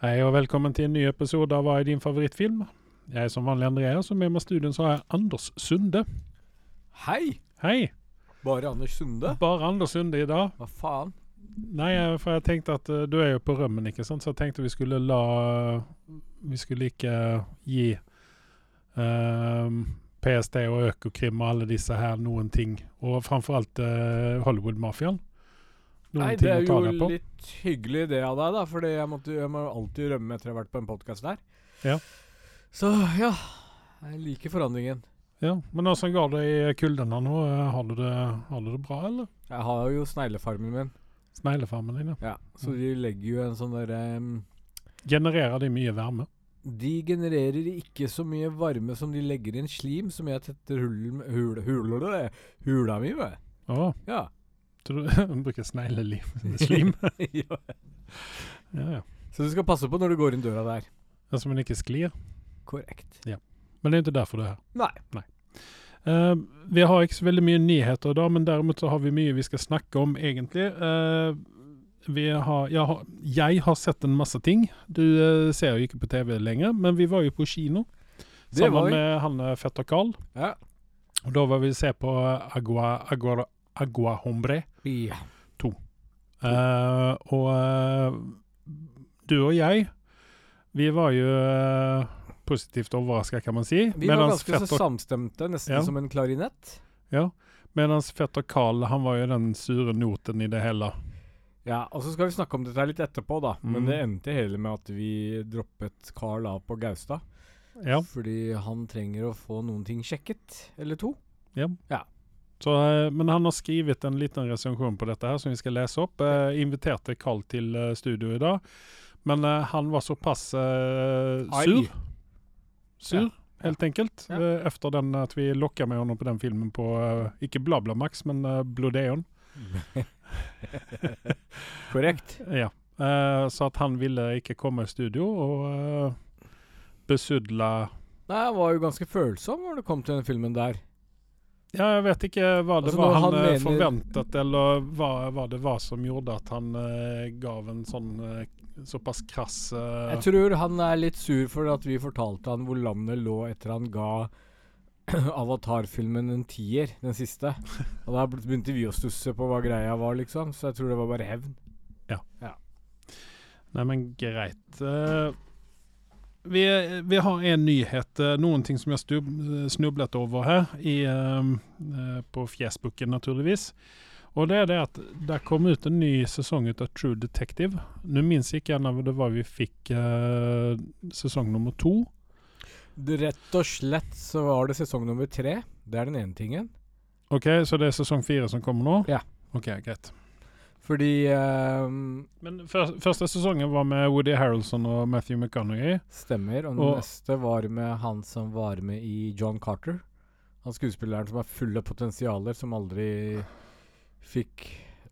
Hei og velkommen til en ny episode av Hva er din favorittfilm? Jeg er som vanlig Andreas, og med meg i studien så har jeg Anders Sunde. Hei! Hei! Bare Anders Sunde? Bare Anders Sunde i dag. Hva faen? Nei, eh, for jeg tenkte at eh, du er jo på rømmen, ikke sant? Så jeg tenkte vi skulle la Vi skulle ikke gi uh, PST og Økokrim og alle disse her noen ting. Og framfor alt uh, Hollywood-mafiaen. Nei, det er jo litt hyggelig det av deg, da. For jeg, måtte, jeg må alltid rømme etter jeg har vært på en podkast der. Ja. Så ja. Jeg liker forandringen. Ja, Men åssen går det i kulden nå? Har du det, har du det bra, eller? Jeg har jo sneglefarmen min. Sneglefarmen din, ja. Ja, Så de legger jo en sånn derre um, Genererer de mye varme? De genererer ikke så mye varme som de legger inn slim som jeg tetter hull, hul, hul, hula mi med. Oh. Ja. bruker sneglelim. Slim? ja. ja, ja. Så du skal passe på når du går inn døra der. Så man ikke sklir? Korrekt. Men det er ikke derfor du er her. Nei. Eh, vi har ikke så veldig mye nyheter da, men derimot så har vi mye vi skal snakke om, egentlig. Uh, vi har, jeg, har, jeg har sett en masse ting. Du uh, ser jo ikke på TV lenger, men vi var jo på kino. Det sammen var med han fetter Carl. Ja. Og da var vi se på Agua, Agua, Agua Hombre. Ja. Eh, og uh, du og jeg, vi var jo uh, positivt overraska, kan man si. Vi var Medans ganske så samstemte, nesten Ja. som en klarinett. Ja, Mens fetter Carl han var jo den sure noten i det hele. Ja, og så skal vi snakke om dette litt etterpå, da. Mm. Men det endte hele med at vi droppet Carl av på Gaustad. Ja, Fordi han trenger å få noen ting sjekket. Eller to. ja. Ja. Så, eh, men han har skrevet en liten resensjon på dette her som vi skal lese opp. Eh, inviterte Carl til eh, studio i dag, men eh, han var såpass eh, sur. Sur, Ja. helt enkelt. Ja. Eh, efter den at vi lokka med honom på den filmen på, eh, ikke BlaBlaMax, men uh, Blodeon. Korrekt. Ja. Eh, så at han ville ikke komme i studio og besudla Nei, han var jo ganske følsom når det kom til den filmen der. Ja, jeg vet ikke hva det Altså, var han, han eh, forventet, eller hva, hva det var som gjorde at han uh, gav en sånn uh, såpass krass uh, Jeg tror han er litt sur for at vi fortalte han hvor landet lå etter han ga Avatar-filmen en tier, den siste. Og da begynte vi å stusse på hva greia var, liksom. Så jeg tror det var bare hevn. Ja. Nei, men greit. Eh, vi, vi har en nyhet, eh, noen ting som jeg stub, snublet over her, i, eh, eh, på Facebooken naturligvis. Og det er det at det kom ut en ny sesong ut av True Detective. Nå minns ikke jeg når det var vi fikk uh, sesong nummer to. Rett og slett så var det sesong nummer tre. Det er den ene tingen. Ok, så det er sesong fire som kommer nå? Ja. Ok, greit. Fordi um, Men før, første sesongen var med Woody Harrelson og Matthew McConaughey. Stemmer. Og Og- neste var med han som var med i John Carter. Han skuespilleren som er full av potensialer, som aldri fikk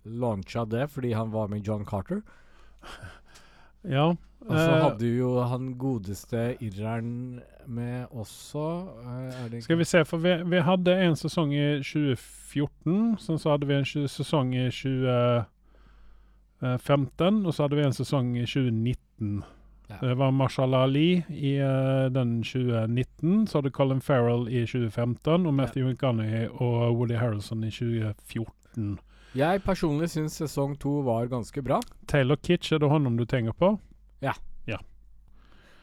launcha det fordi han var med i John Carter. Ja. Og så eh, hadde jo han godeste irreren med også. eh, det Skal vi se, for vi, vi hadde en sesong i 2014, sen så hadde vi en sesong i 2015, og så hadde vi en sesong i 2019. Ja. Det var Marshall Ali i uh, den 2019, så hadde Colin Farrell i 2015, og Matthew McConaughey og Woody Harrelson i 2014. Jeg personlig syns sesong to var ganske bra. Taylor Kitsch, er det han du tenker på? Ja. ja.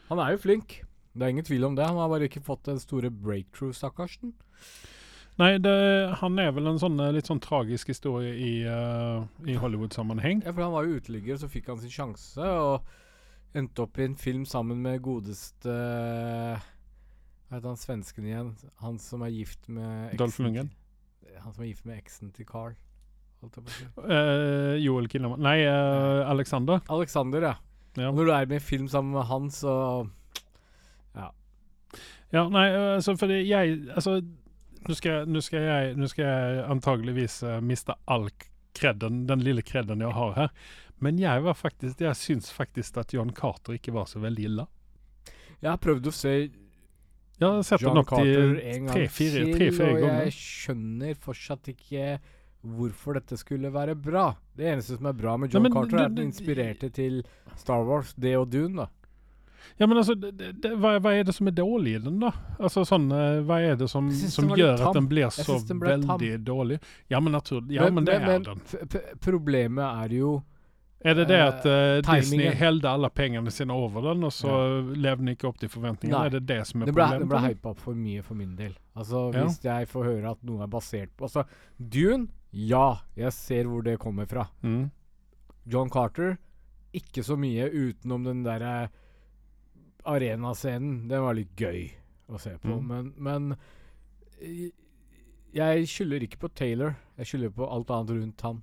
Han er jo flink. Det er ingen tvil om det. Han har bare ikke fått den store breakthrough, stakkarsen. Nei, det, han er vel en sånn eh, litt sånn tragisk historie i, uh, i Hollywood-sammenheng. Ja, for han var jo uteligger, så fikk han sin sjanse, og endte opp i en film sammen med godeste Hva heter han svensken igjen? Han som er gift med eksen Dolph Lundgren? Han som er gift med eksen til Carl. Eh, Joel Kinnaman Nei, uh, Alexander. Alexander, ja. Ja. Når du er med i film sammen med han, så ja, ja nei, eh, altså fordi jeg Altså, nå skal, nå skal jeg Nå skal jeg antageligvis miste all kredden, den lille kredden jeg har her. Men jeg var faktisk Jeg syns faktisk at John Carter ikke var så veldig ille. Jeg har prøvd å se sett John Carter en gang til, og jeg skjønner fortsatt ikke hvorfor dette skulle være bra. Det eneste som er bra med Nei, John men Carter, er at den inspirerte til Star Wars, det og Dune, da. Ja, men altså, det, det, hva, hva er det som er dårlig i den, da? Altså sånn, eh, Hva er det som, som gjør at den blir så den veldig tam. dårlig? Ja, men, natur, ja, men, det er den. Problemet er jo Er det det at uh, Disney timingen. alle pengene sine over den, og så levde den ikke opp til forventningene? Er det det som er Det ble, det problemet? ble hypa opp for mye for min del. Altså Ja. Hvis jeg får høre at noe er basert på Altså, Dune, ja, jeg ser hvor det kommer fra. Mm. John Carter, ikke så mye utenom den derre arenascenen. Den var litt gøy å se på, Mm. men, men eh, Jeg skylder ikke på Taylor. Jeg skylder på alt annet rundt han.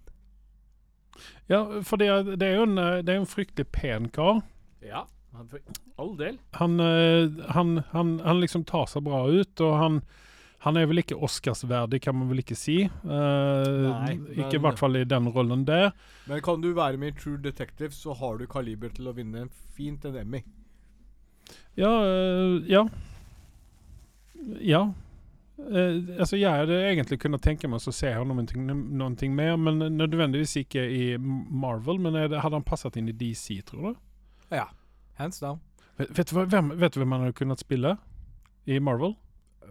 Ja, for det, det er jo en, det er en fryktelig pen kar. Ja, for all del. Han, eh, han, han, han liksom tar seg bra ut, og han, han er vel ikke Oscarsverdig, kan man vel ikke si. Uh, Nei, ikke i hvert fall i den rollen der. Men kan du være med i True Detective, så har du kaliber til å vinne en fint en Emmy. Ja, eh, ja. Ja. Uh, altså jeg hadde egentlig kunnet tenke meg å se her noe, mer, men nødvendigvis ikke i Marvel. Men det, hadde han passet inn i DC, tror du? Ja. Hands down. Vet, vet, du hvem, vet du hvem han hadde kunnet spille i Marvel?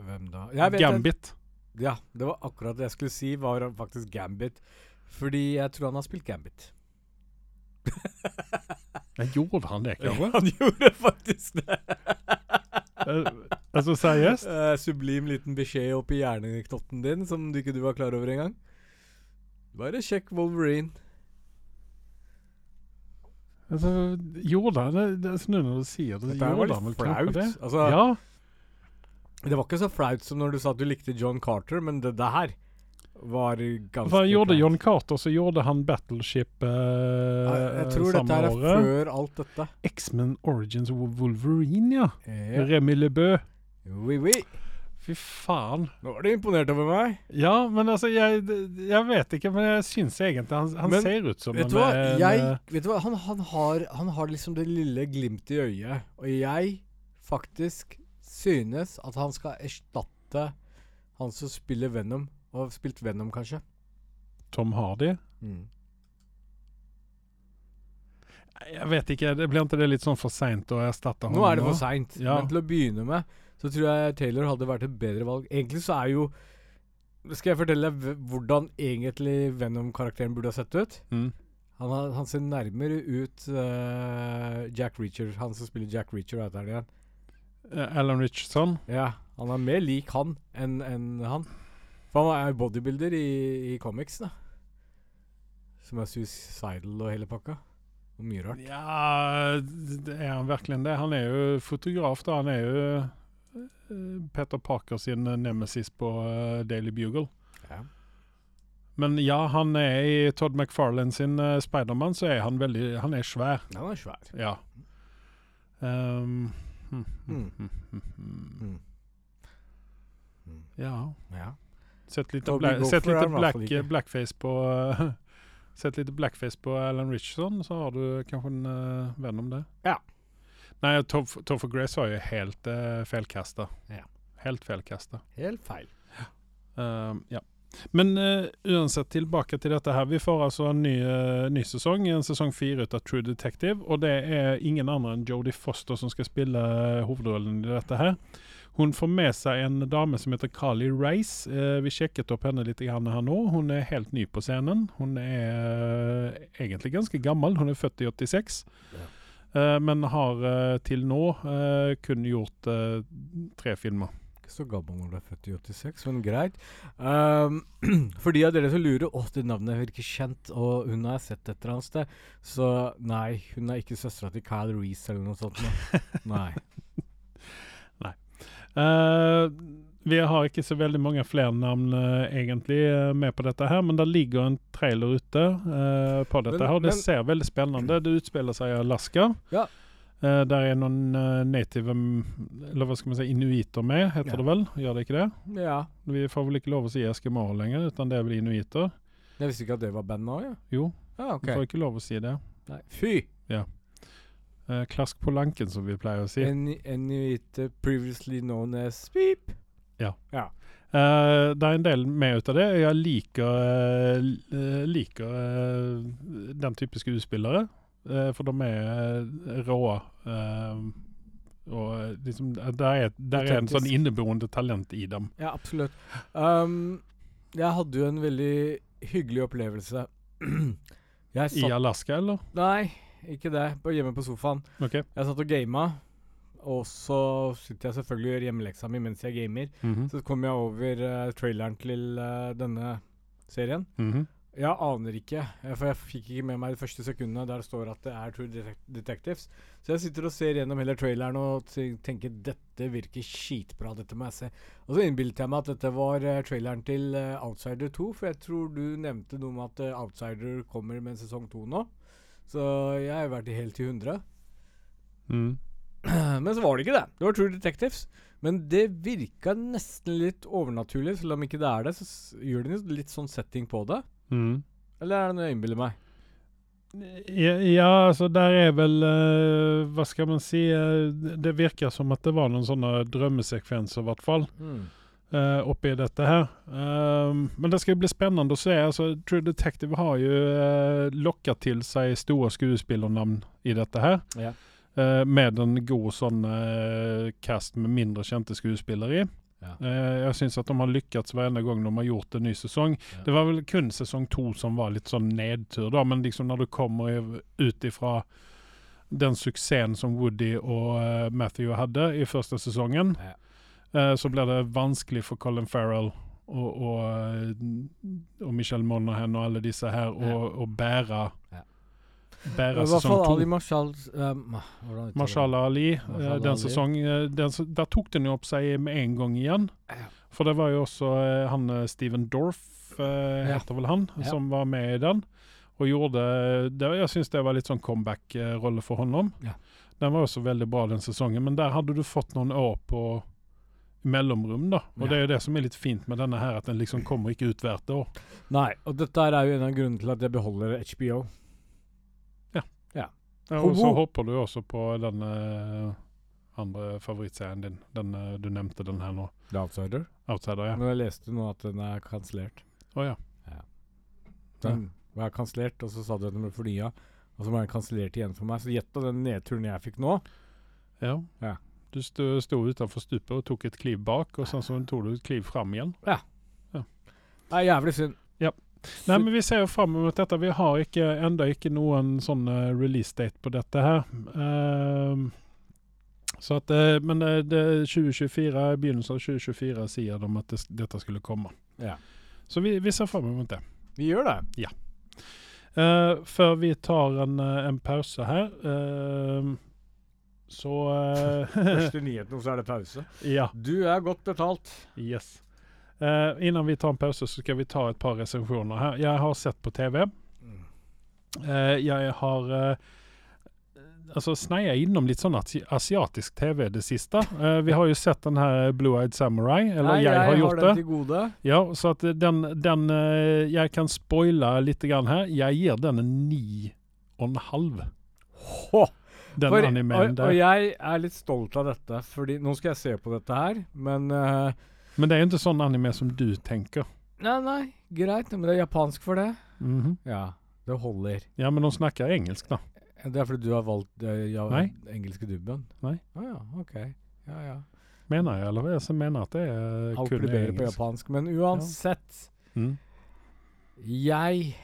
Hvem da? Gambit. Ja, det var akkurat det jeg skulle si, var faktisk Gambit. Fordi jeg tror han har spilt Gambit. Ja, gjorde han det, kanskje? han gjorde faktisk det. Eh, altså seriøst? Uh, sublim liten beskjed oppi hjerneknotten din som du ikke du var klar over engang. Bare sjekk Wolverine. Altså, gjorde han det? det er sånn når du sier det, Dette var gjorde litt han vel flaut. det? Altså, ja. Det var ikke så flaut som når du sa at du likte John Carter, men det der var ganske For han gjorde. John Carter, så gjorde han Battleship eh, ja, jeg tror dette er året. før alt dette. X-Men Origins Wolverine, ja. Ja. Remy LeBeau. Oui, oui. Fy faen. Nå var du imponert over meg. Ja, men altså, jeg, jeg vet ikke, men jeg syns egentlig han, han Men, ser ut som Vet en du hva? Jeg, eh, vet du hva? Han, han, har, han har liksom det lille glimtet i øyet. Og jeg faktisk synes at han skal erstatte han som spiller Venom. Og spilt Venom, kanskje. Tom Hardy. Jeg vet ikke, det blir ikke det litt sånn for seint å erstatte ham Nå er det for seint. Ja. Men til å begynne med så tror jeg Taylor hadde vært et bedre valg. Egentlig så er jo Skal jeg fortelle deg hvordan egentlig Venom-karakteren burde ha sett ut? Mm. Han, har, han ser nærmere ut uh, Jack Reacher. Han som spiller Jack Reacher, heter han igjen? Eh, Alan Richardson. Ja, han er mer lik han enn enn han. For han er bodybuilder i, i comics, da. Som er suicidal og hele pakka. Og mye rart. Ja, er han virkelig det? Han er jo fotograf, da. Han er jo eh, Peter Parker sin eh, nemesis på eh, Daily Bugle. Ja. Men ja, han er i Todd McFarlane sin uh, Spiderman, så er han veldig Han er svær. Han er svær. Ja. Um, hm, hm, Mm. hm. Mm. Ja. Ja. Sett litt, bla sett litt black, blackface på uh, Sett litt blackface på Alan Richardson, så har du kanskje en uh, venn om det. Ja. Nei, Toff- Topher Grace var jo helt uh, feilkasta. Ja. Helt feilkasta. Helt feil. Um, ja. Men uh, uansett, tilbake til dette her. Vi får altså en ny, uh, ny sesong, en sesong fire ut av True Detective. Og det er ingen andre enn Jodie Foster som skal spille uh, hovedrollen i dette her. Hun får med seg en dame som heter Carly Rice. Eh, vi sjekket opp henne litt grann her nå. Hun er helt ny på scenen. Hun er eh, egentlig ganske gammel. Hun er født i 86. Ja. Eh, men har eh, til nå eh, kun gjort eh, tre filmer. Ikke så gammel du er født i 86, men greit. Um, for de av dere som lurer Å, det navnet virker kjent, og hun har sett et eller annet sted. Så nei, hun er ikke søstera til Kyle Reece eller noe sånt. Nei. Eh, vi har ikke så veldig mange flere navn uh, egentlig uh, med på dette her, men det ligger en trailer ute uh, på dette Men- her, og det men- ser veldig spennende Det utspiller seg i Alaska. Ja. Der er noen native Eller hva skal man si, inuiter med, heter Ja. det vel? Gjør det ikke det? Ja. Vi får vel ikke lov å si eskimoer lenger, utan det er vel inuiter? Jeg visste ikke at det var band nå, ja. Jo, Ah, vi får ikke lov å si det. Nei. Fy! Eh, klask på lanken, som vi pleier å si. Inuit previously known as Beep. Ja. ja. Uh, det er en del med ut av det. Jeg liker, uh, liker den type skuespillere. for de er uh, rå Og liksom, der er, der er en sånn inneboende talent i dem. Ja, absolutt. Um, jeg hadde jo en veldig hyggelig opplevelse. I Alaska, eller? Nei, ikke det. På, hjemme på sofaen. Okay. Jeg satt og gama, og så sitter jeg selvfølgelig og gjør hjemmeleksa mi mens jeg gamer. Mhm. Så kom jeg over uh, traileren til uh, denne serien. Mhm. Jeg aner ikke, eh, for jeg fikk ikke med meg de første sekundene der det står at det er True Detectives. Så jeg sitter og ser gjennom hele traileren og tenker dette virker skitbra, dette må jeg se. Og så innbilte jeg meg at dette var uh, traileren til Outsider 2, for jeg tror du nevnte noe om at Outsider kommer med en sesong 2 nå. Så jeg har vært i helt i 100. Mm. Men så var det ikke det. Det var True Detectives. Men det virka nesten litt overnaturlig, selv om ikke det er det. Så gjør de litt sånn setting på det. Mm. Eller er det noe jeg innbiller meg? Ja, ja, altså der er vel uh, Hva skal man si Uh, det- virker som at det var noen sånne drømmesekvenser, i hvert fall. Eh, oppi dette her. Um, men det skal jo bli spennende å se. Altså, True Detective har jo uh, lokka til seg store skuespillernavn i dette her. Ja. Uh, med en god sånn uh, cast med mindre kjente skuespillere i. Ja. Eh, jeg syns at de har lykkes hver eneste gang de har gjort en ny sesong. Ja. Det var vel kun sesong to som var litt sånn nedtur, da, men liksom når du kommer ut ifra den suksessen som Woody og eh, Matthew hadde i første sesongen, Ja. Eh, så blir det vanskelig for Colin Farrell og, og, eh, og Michelle Monaghan og alle disse her å, Ja. bære Ja. Bære hvert fall Ali to. Marshall um, Marshall Ali, Marshall den sesongen sesong Der tok den jo opp seg med en gang igjen. Ja. For det var jo også han Steven Dorff, Ja. heter vel han, Ja. som var med i den. Og gjorde det, Jeg syns det var litt sånn comeback-rolle for honom. Ja. Den var også veldig bra den sesongen, men der hadde du fått noen år på mellomrom, da. Og Ja. det er jo det som er litt fint med denne her, at den liksom kommer ikke ut hvert år. Nei, og dette er jo en av grunnene til at jeg beholder HBO. Ja, Ja og så håper du også på den eh, andre favorittserien din. Den eh, Du nevnte den her nå. The Outsider. Outsider, ja. Men jeg leste nå at den er kansellert. Å ja. ja. Den var kansellert, og så sa du at den ble fornya. Og så var den kansellert igjen for meg. Så gjett den nedturen jeg fikk nå. ja. Ja. Du sto, sto utenfor stupet og tok et kliv bak, og sånn så tok du et kliv fram igjen. Det er jævlig synd. Ja. Nei, men vi ser jo fram mot dette. Vi har ikke, enda ikke noen sånn eh, release date på dette her. Uh, så at, eh, men det, det er 2024, begynnelsen av 2024 sier de at det, dette skulle komme. Ja. Så vi, vi ser fram mot det. Vi gjør det. Eh, før vi tar en, en pause her, ehm, så uh, Første nyheten, så er det pause. Ja. Du er godt betalt. Yes. Uh, innan vi tar en pause så skal vi ta et par resepsjoner her. Jeg har sett på TV. Uh, jeg har eh, altså sneia innom litt sånn asi asiatisk TV det siste. Uh, vi har jo sett den her Blue Eyed Samurai. Eller Nei, jeg, har gjort den det. til gode. Ja, så at den, den uh, Jeg kan spoile litt grann her. Jeg gir den en ni og en halv. Hå! Den For- animeen og, der. og jeg er litt stolt av dette, fordi nå skal jeg se på dette her, men uh, Men det er jo ikke sånn anime som du tenker. Nei, nei, greit, men det er japansk for det. Mhm. Ja, det holder. Ja, men de snakker engelsk, da. Det er fordi du har valgt uh, ja, engelske dubben? Nei. Ah, ja, ok. Ja, ja. Mener jeg, eller? Jeg mener at det er Alt kun bedre på engelsk. japansk. Men uansett, Mm. jeg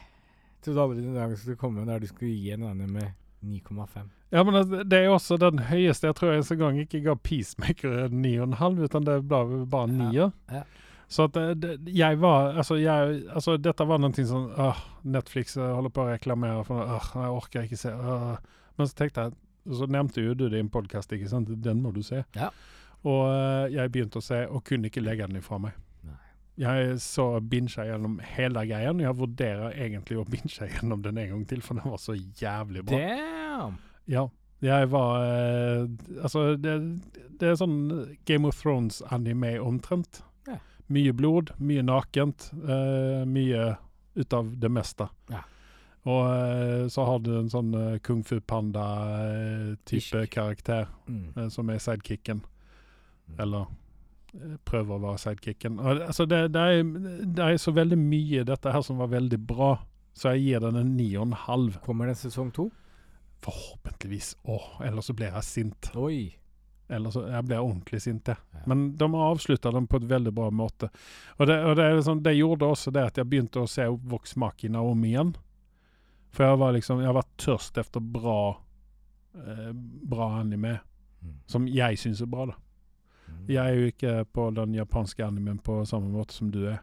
trodde aldri den dagen skulle komme der du skulle gi en anime 9,5. Ja, men det, det er også den høyeste. Jeg tror jeg en gang ikke ga Peacemaker en ni og en halv, utan det ble bare 9. Ja, ja. Så at det, det, jeg var Altså, jeg, altså dette var noe sånn øh, Netflix eh, holder på å reklamere for Øh, Jeg orker ikke se Øh. Men så tenkte jeg Så nevnte jo du det i en podkast, ikke sant? Den må du se. Ja. Og eh, jeg begynte å se, og kunne ikke legge den ifra meg. Jeg så bincha gjennom hele greien. Jeg vurderer egentlig å binche gjennom den en gang til, for den var så jævlig bra. Damn! Ja. Jeg var eh, Altså, det, det er sånn Game of Thrones-anime omtrent. Ja. Mye blod, mye nakent. eh, mye ut av det meste. Ja. Og eh, så har du en sånn eh, kung fu panda-type Ish. karakter Mm. eh, som er sidekicken. Mm. Eller eh, prøver å være sidekicken. Altså, det, det, er, det er så veldig mye i dette her som var veldig bra, så jeg gir den en ni og en halv. Kommer det sesong to? Forhåpentligvis. Åh, ellers så blir jeg sint. Oi. Eller så jeg blir ordentlig sint, jeg. Ja. Men de har avslutta den på et veldig bra måte. Og det, og det, liksom, det gjorde også det at jeg begynte å se Vox-Machina om igjen. For jeg var liksom Jeg var tørst etter bra eh, Bra anime. Mm. Som jeg syns er bra, da. Mm. Jeg er jo ikke på den japanske animen på samme måte som du er.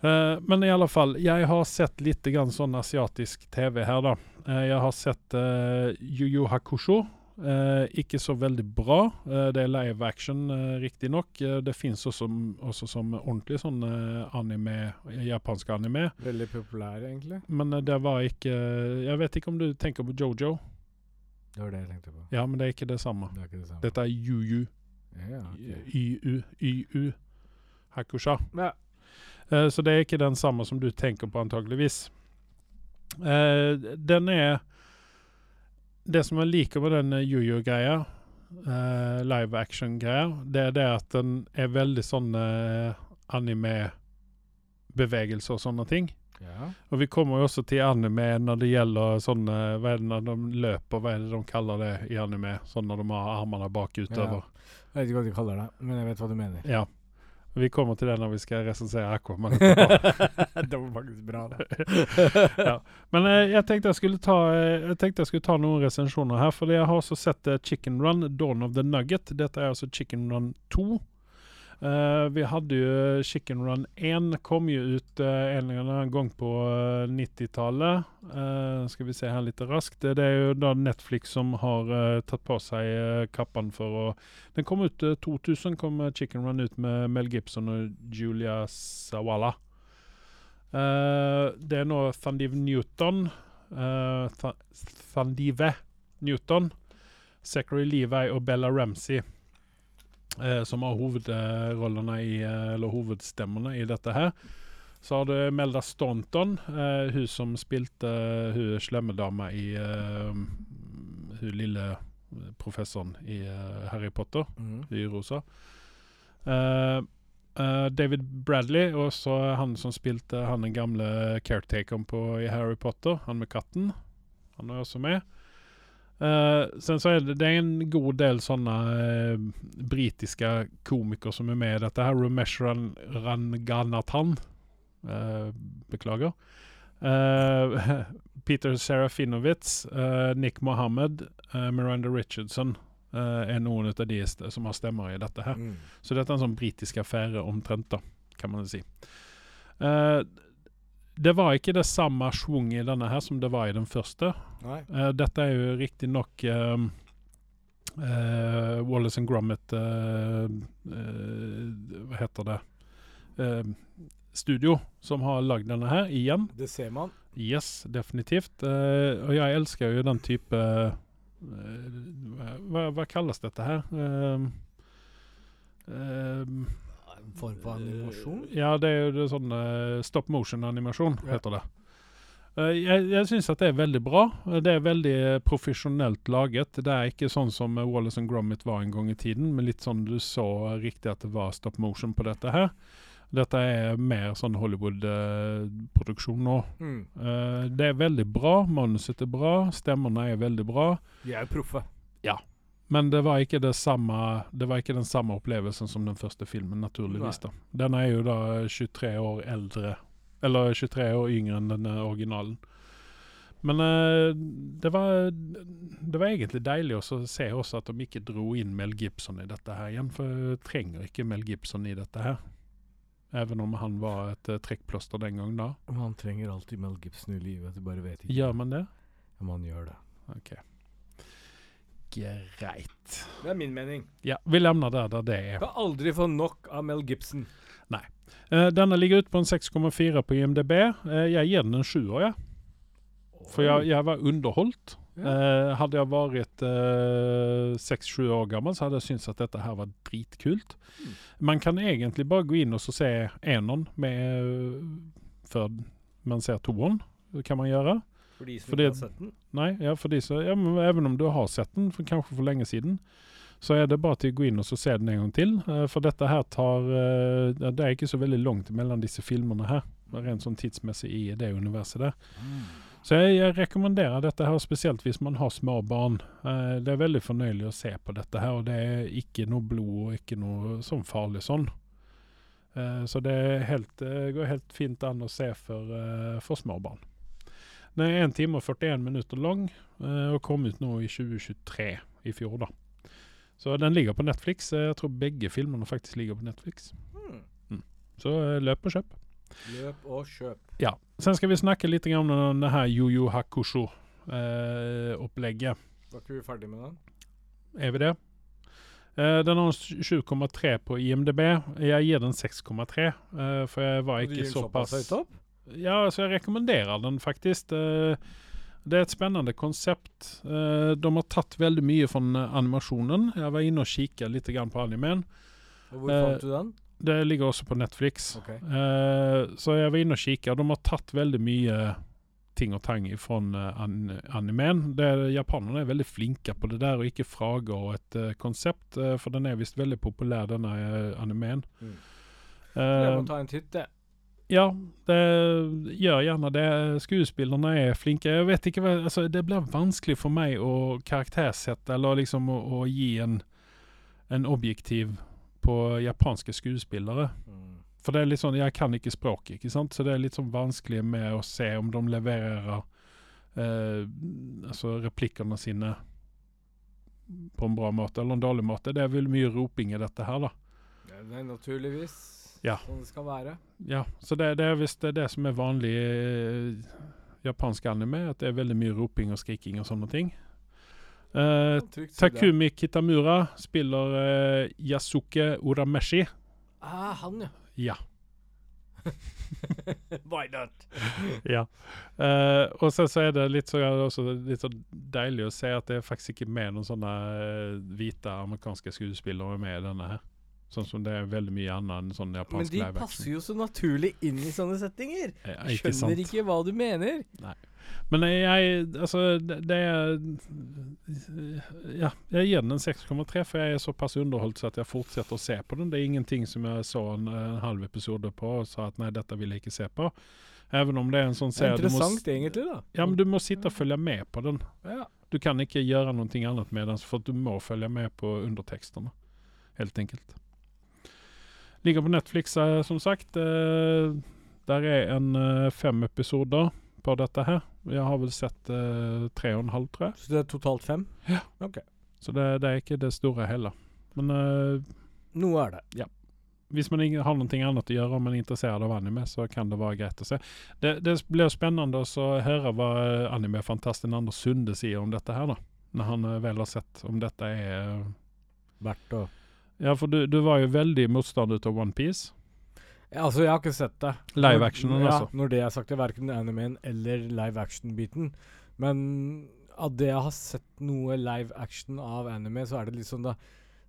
Eh, men i alle fall, jeg har sett litt grann sånn asiatisk TV her, da. Uh, jeg har sett uh, Yu Yu Hakusho. Eh, ikke så veldig bra. Eh, det er live action, uh, riktignok. Uh, det fins også, også som ordentlig sånn eh, anime, japansk anime. Veldig populær, egentlig. Men eh, det var ikke Jeg vet ikke om du tenker på Jojo? Det var det jeg tenkte på. Ja, men det er ikke det samme. Det er ikke det samme. Dette er Yu-Yu. Ja. YU. YU. Hakusha. Ja. Uh, så det er ikke den samme som du tenker på, antageligvis. Uh, den er Det som jeg liker med den eh, Yu-Yu-greia, uh, live action-greia, det er det at den er veldig sånn eh, anime-bevegelser og sånne ting. Ja. Og vi kommer jo også til anime når det gjelder sånne Hva er det når de løper, hva er det de kaller det i anime? Sånn når de har armene bak utover. Jeg vet ikke hva de kaller det, men jeg vet hva du mener. Ja. Vi kommer til det når vi skal resensere Aquaman det var faktisk bra, det. ja. Men eh, jeg tenkte jeg skulle ta eh, Jeg tenkte jeg skulle ta noen resensjoner her. For jeg har også sett eh, Chicken Run, Dawn of the Nugget. Dette er altså Chicken Run 2. Eh, vi hadde jo Chicken Run 1 kom jo ut uh, en eller annen gang på uh, 90-tallet. Eh, skal vi se her litt raskt. Det, er jo da Netflix som har tatt på seg uh, kappen for å Den kom ut uh, 2000, kom Chicken Run ut med Mel Gibson og Julia Sawala. Det er nå Thandive Newton uh, Thandive Newton, Zachary Levi og Bella Ramsey som har hovedrollene i eh, Eller hovedstemmene i dette her. Så har du Melda Staunton, eh, hun som spilte eh, hun slemme dama i eh, Hun lille professoren i eh, Harry Potter mm. i rosa. Eh, eh, David Bradley, og så han som spilte han den gamle caretakeren på i Harry Potter, han med katten. Han er også med. Eh, sen så er det, det er en god del sånne uh, britiske komikere som er med i dette her. Ramesh Ran Ranganathan. Uh, beklager. Eh, Peter Serafinowitz, eh, Nick Mohammed, eh, Miranda Richardson eh, er noen av de som har stemmer i dette her. Mm. Så dette er en sånn britisk affære omtrent, da, kan man si. Eh, det var ikke det samme schwung i denne her som det var i den første. Eh, dette er jo riktignok uh, uh, Wallace and Gromit eh, Hva heter det Eh, Studio som har lagd denne her igjen. Det ser man. Yes, definitivt. Og jeg elsker jo den type hva, hva kalles dette her? Uh, En form for animasjon. ja, det er jo det sånn eh, stop motion-animasjon, Ja. heter det. Eh, jeg jeg syns at det er veldig bra. Eh, Det er veldig profesjonelt laget. Det er ikke sånn som Wallace and Gromit var en gang i tiden, men litt sånn du så riktig at det var stop motion på dette her. Dette er mer sånn Hollywood-produksjon nå. Mm. Det er veldig bra. Manuset er bra. Stemmene er veldig bra. De er jo proffe. Men det var ikke det samme Det var ikke den samme opplevelsen som den første filmen, naturligvis. da. Den er jo da 23 år eldre. Eller 23 år yngre enn den eh, originalen. Men uh, det var Det var egentlig deilig å se også at de ikke dro inn Mel Gibson i dette her igjen. For jeg trenger ikke Mel Gibson i dette her. Even om han var et uh, trekkplaster den gang da. Man trenger alltid Mel Gibson i livet, du bare vet ikke. Gjør man det? Ja, man gjør det. OK. Greit. Det er min mening. Ja, vi lemner det der det er. Du kan aldri få nok av Mel Gibson. Eh, denne ligger ute på en 6,4 på IMDb. Uh, jeg gir den en sjuer, jeg. For jeg, jeg var underholdt. Ja. Uh, hadde jeg vært seks-sju år gammel, så hadde jeg syntes at dette her var dritkult. Mm. Man kan egentlig bare gå inn og så se eneren med før man ser toeren. Det kan man gjøre. For de som Fordi- ikke har sett den. Nei, ja, for de som, ja, men even om du har sett den, for kanskje for lenge siden, så er det bare til å gå inn og så se den en gang til. Eh, for dette her tar eh, ja, Det er ikke så veldig langt mellom disse filmene her, rent sånn tidsmessig i det universet der. Så jeg, jeg rekommenderer dette her, spesielt hvis man har små barn. Eh, det er veldig fornøyelig å se på dette her, og det er ikke noe blod og ikke noe sånn farlig sånn. Eh, så det helt, går helt fint an å se for, for små barn. Den er 1 time og 41 minutter lang, eh, og kom ut nå i 2023, i fjor, da. Så den ligger på Netflix. Jeg tror begge filmene faktisk ligger på Netflix. Mm. Så eh, løp og kjøp. Løp og kjøp. Ja. Sen skal vi snakke litt om denne her Jojo Hakusho-opplegget. Var ikke vi ferdig med den? er vi det? Eh, den har 7,3 på IMDb. Jeg gir den 6,3, eh, for jeg var ikke den såpass høyt opp? Ja, altså jeg rekommenderer den faktisk. Eh, Det er et spennende konsept. Eh, De har tatt veldig mye fra animasjonen. Jeg var inne og kikket litt på animen. Og hvor Eh, fant du den? Det ligger også på Netflix. Ok. Eh, så jeg var inne og kikket. De har tatt veldig mye ting og tang fra an animen. Japanerne er veldig flinke på det der, og ikke frage og et eh, konsept. eh, for den er visst veldig populær, denne animen. Mm. Eh, Jeg må ta en titt, jeg. Ja, det gjør gjerne det. Skuespillerne er flinke. Jeg vet ikke hva, altså, Det blir vanskelig for meg å karaktersette eller liksom å, å gi en, en objektiv på japanske skuespillere. Mm. For det er litt sånn, Jeg kan ikke språket, ikke sant? så det er litt sånn vanskelig med å se om de leverer eh, altså replikkene sine på en bra måte eller en dårlig måte. Det er vel mye roping i dette her, da. Det er naturligvis Ja. som det skal være. Ja, så det, det er visst det, det som er vanlig i japansk anime, at det er veldig mye roping og skriking og sånne ting. Eh, Takumi Kitamura spiller eh, Yasuke Urameshi. Ah, han, ja. Ja. Why not? ja. Uh, og så, så er det litt så, litt så deilig å se at det er faktisk ikke med noen sånne eh, hvite amerikanske skuespillere med i denne her. Sånn som det er veldig mye annet enn sånn Men de passer action. jo så naturlig inn i sånne settinger. Eh, Jeg ikke sant? skjønner ikke hva du mener. Men jeg, jeg Altså, det, det er Ja, jeg gir den en 6,3, for jeg er såpass underholdt så at jeg fortsetter å se på den. Det er ingenting som jeg så en, en halv episode på og sa at nei, dette vil jeg ikke se på. Even om det er en sånn er serie du må, egentlig, da. ja, men du må sitte og følge med på den. Ja. Du kan ikke gjøre noe annet med den, for du må følge med på undertekstene. Helt enkelt. Ligger på Netflix, eh, som sagt. Eh, der er en eh, fem episoder på dette her. Jeg har vel sett tre og en halv, tror jeg. Så det er totalt fem? Ja Så det, det er ikke det store heller. Men Noe er det. Ja. hvis man har noe annet å gjøre, om man er interessert av anime, så kan det være greit å se. Det, det blir spennende å høre hva animefantasten Anders Sunde sier om dette her, da. Når han vel har sett om dette er Verdt å Ja, for du, du var jo veldig motstander av Onepiece. ja, Altså, jeg har ikke sett det. Live actionen, ja, altså. Når det er sagt, er verken animen eller live action-biten. Men av det jeg har sett noe live action av anime, så er det liksom da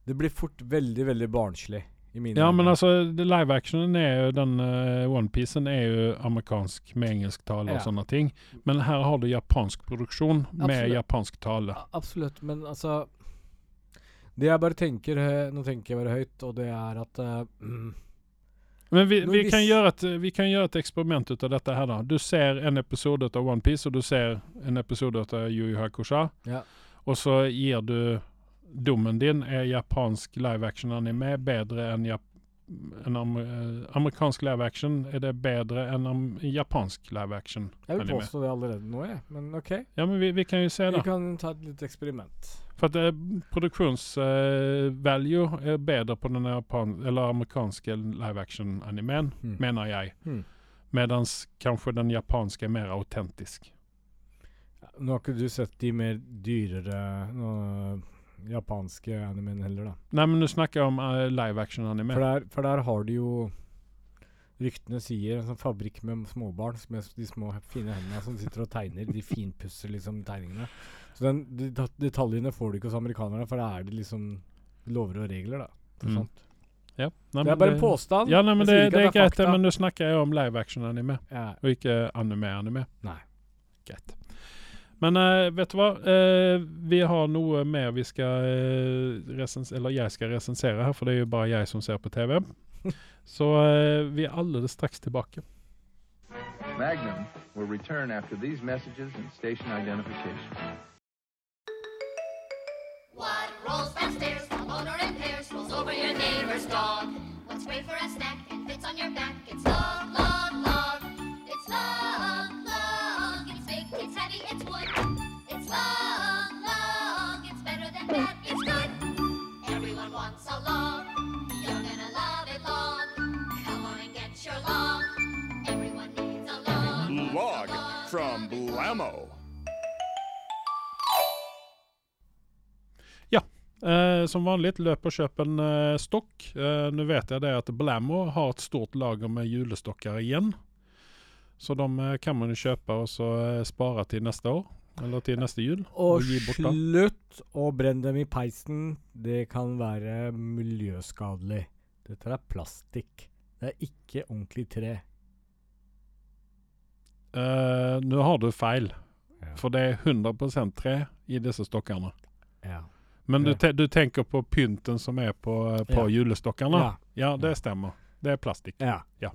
Det blir fort veldig, veldig barnslig. I mine Ja, men altså, live actionen er jo den uh, Onepiecen er jo amerikansk med engelsk tale og sånne ting. Men her har du japansk produksjon med Absolutt. japansk tale. Absolutt, men altså Det jeg bare tenker Nå tenker jeg bare høyt, og det er at eh, mm, Men vi, vi, kan et, vi kan gjøre et eksperiment ut av dette her, da. Du ser en episode av Onepiece, og du ser en episode av Yu Yu Hakusha. Ja. Og så gir du dommen din er japansk live action-anime bedre enn jap en am eh, amerikansk live action. Er det bedre enn japansk live action Jeg vil påstå det allerede nå, jeg. Men OK. Ja, men vi, vi kan jo se, da. Vi kan ta et lite eksperiment. For at eh, produksjonsvalue er bedre på den amerikanske live action-animen, mm. mener jeg. Mm. Mens kanskje den japanske er mer autentisk. Nå har ikke du sett de mer dyrere nå, japanske animene heller, da. Nei, men du snakker om uh, live action-anime. For for der har du jo Ryktene sier en sånn fabrikk med småbarn med de små fine hendene som sitter og tegner. De finpusser liksom tegningene. Så den, de detaljene får du ikke hos amerikanerne, for da er det liksom lover og regler, da. For Mm. sånt. Ja. Nei, Det er bare en påstand. Ja, nei, men det, det, det er greit, fakta. men nå snakker jeg om live action-anime, Ja. og ikke anime-anime. Nei. Greit. Men uh, vet du hva? Uh, vi har noe mer vi skal uh, resens Eller jeg skal resensere her, for det er jo bare jeg som ser på TV. Så uh, vi er alldeles straks tilbake. Magnum will return after these messages and station identification. Rolls downstairs, a motor in pairs, rolls over your neighbor's dog? What's great for a snack and fits on your back? It's long, long, long. It's long, long. It's big, it's heavy, it's wood. It's long, long. It's better than that, it's good. Everyone wants a long. You're gonna love it long. Come on and get your long. Everyone needs a long. Log from Blammo. Eh, som vanlig, løp og kjøp en eh, stokk. Eh, Nå vet jeg det at Blammo har et stort lager med julestokker igjen. Så de eh, kan man jo kjøpe og så eh, spare til neste år. Eller til neste jul. Og da. slutt å brenne dem i peisen. Det kan være miljøskadelig. Dette er plastikk. Det er ikke ordentlig tre. Eh, Nå har du feil, Ja. for det er 100% tre i disse stokkene. Ja. Men du, te du tenker på pynten som er på, på Ja. julestokkene? Ja. Det stemmer. Det er plastikk. ja.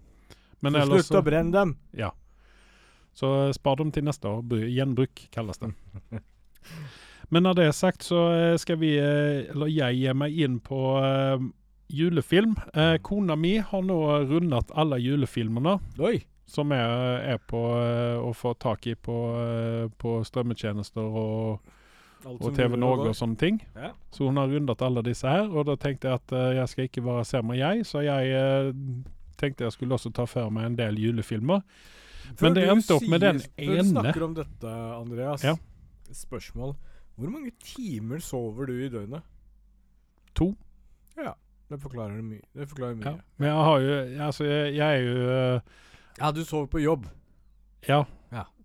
Men Så slutt å brenne dem! Ja. Så eh, spar dem til neste år. Gjenbruk kalles det. Men når det er sagt, så eh, skal vi, eh, eller jeg, gi meg inn på uh, julefilm. Uh, kona mi har nå rundet alle julefilmene Oi! som er, er på uh, å få tak i på, eh, på strømmetjenester og, og TV Norge og sånne ting. Ja. Så hun har rundet alle disse her, og da tenkte jeg at uh, jeg skal ikke være sämre jeg, så jeg uh, tenkte jeg skulle også ta for meg en del julefilmer. Før Men det endte opp med den ene. Du snakker om dette, Andreas. Ja. Spørsmål. Hvor mange timer sover du i døgnet? To. Det forklarer mye. Det forklarer mye. Ja. Men jeg har jo Altså, jeg, jeg er jo uh, Ja, du sover på jobb. Ja.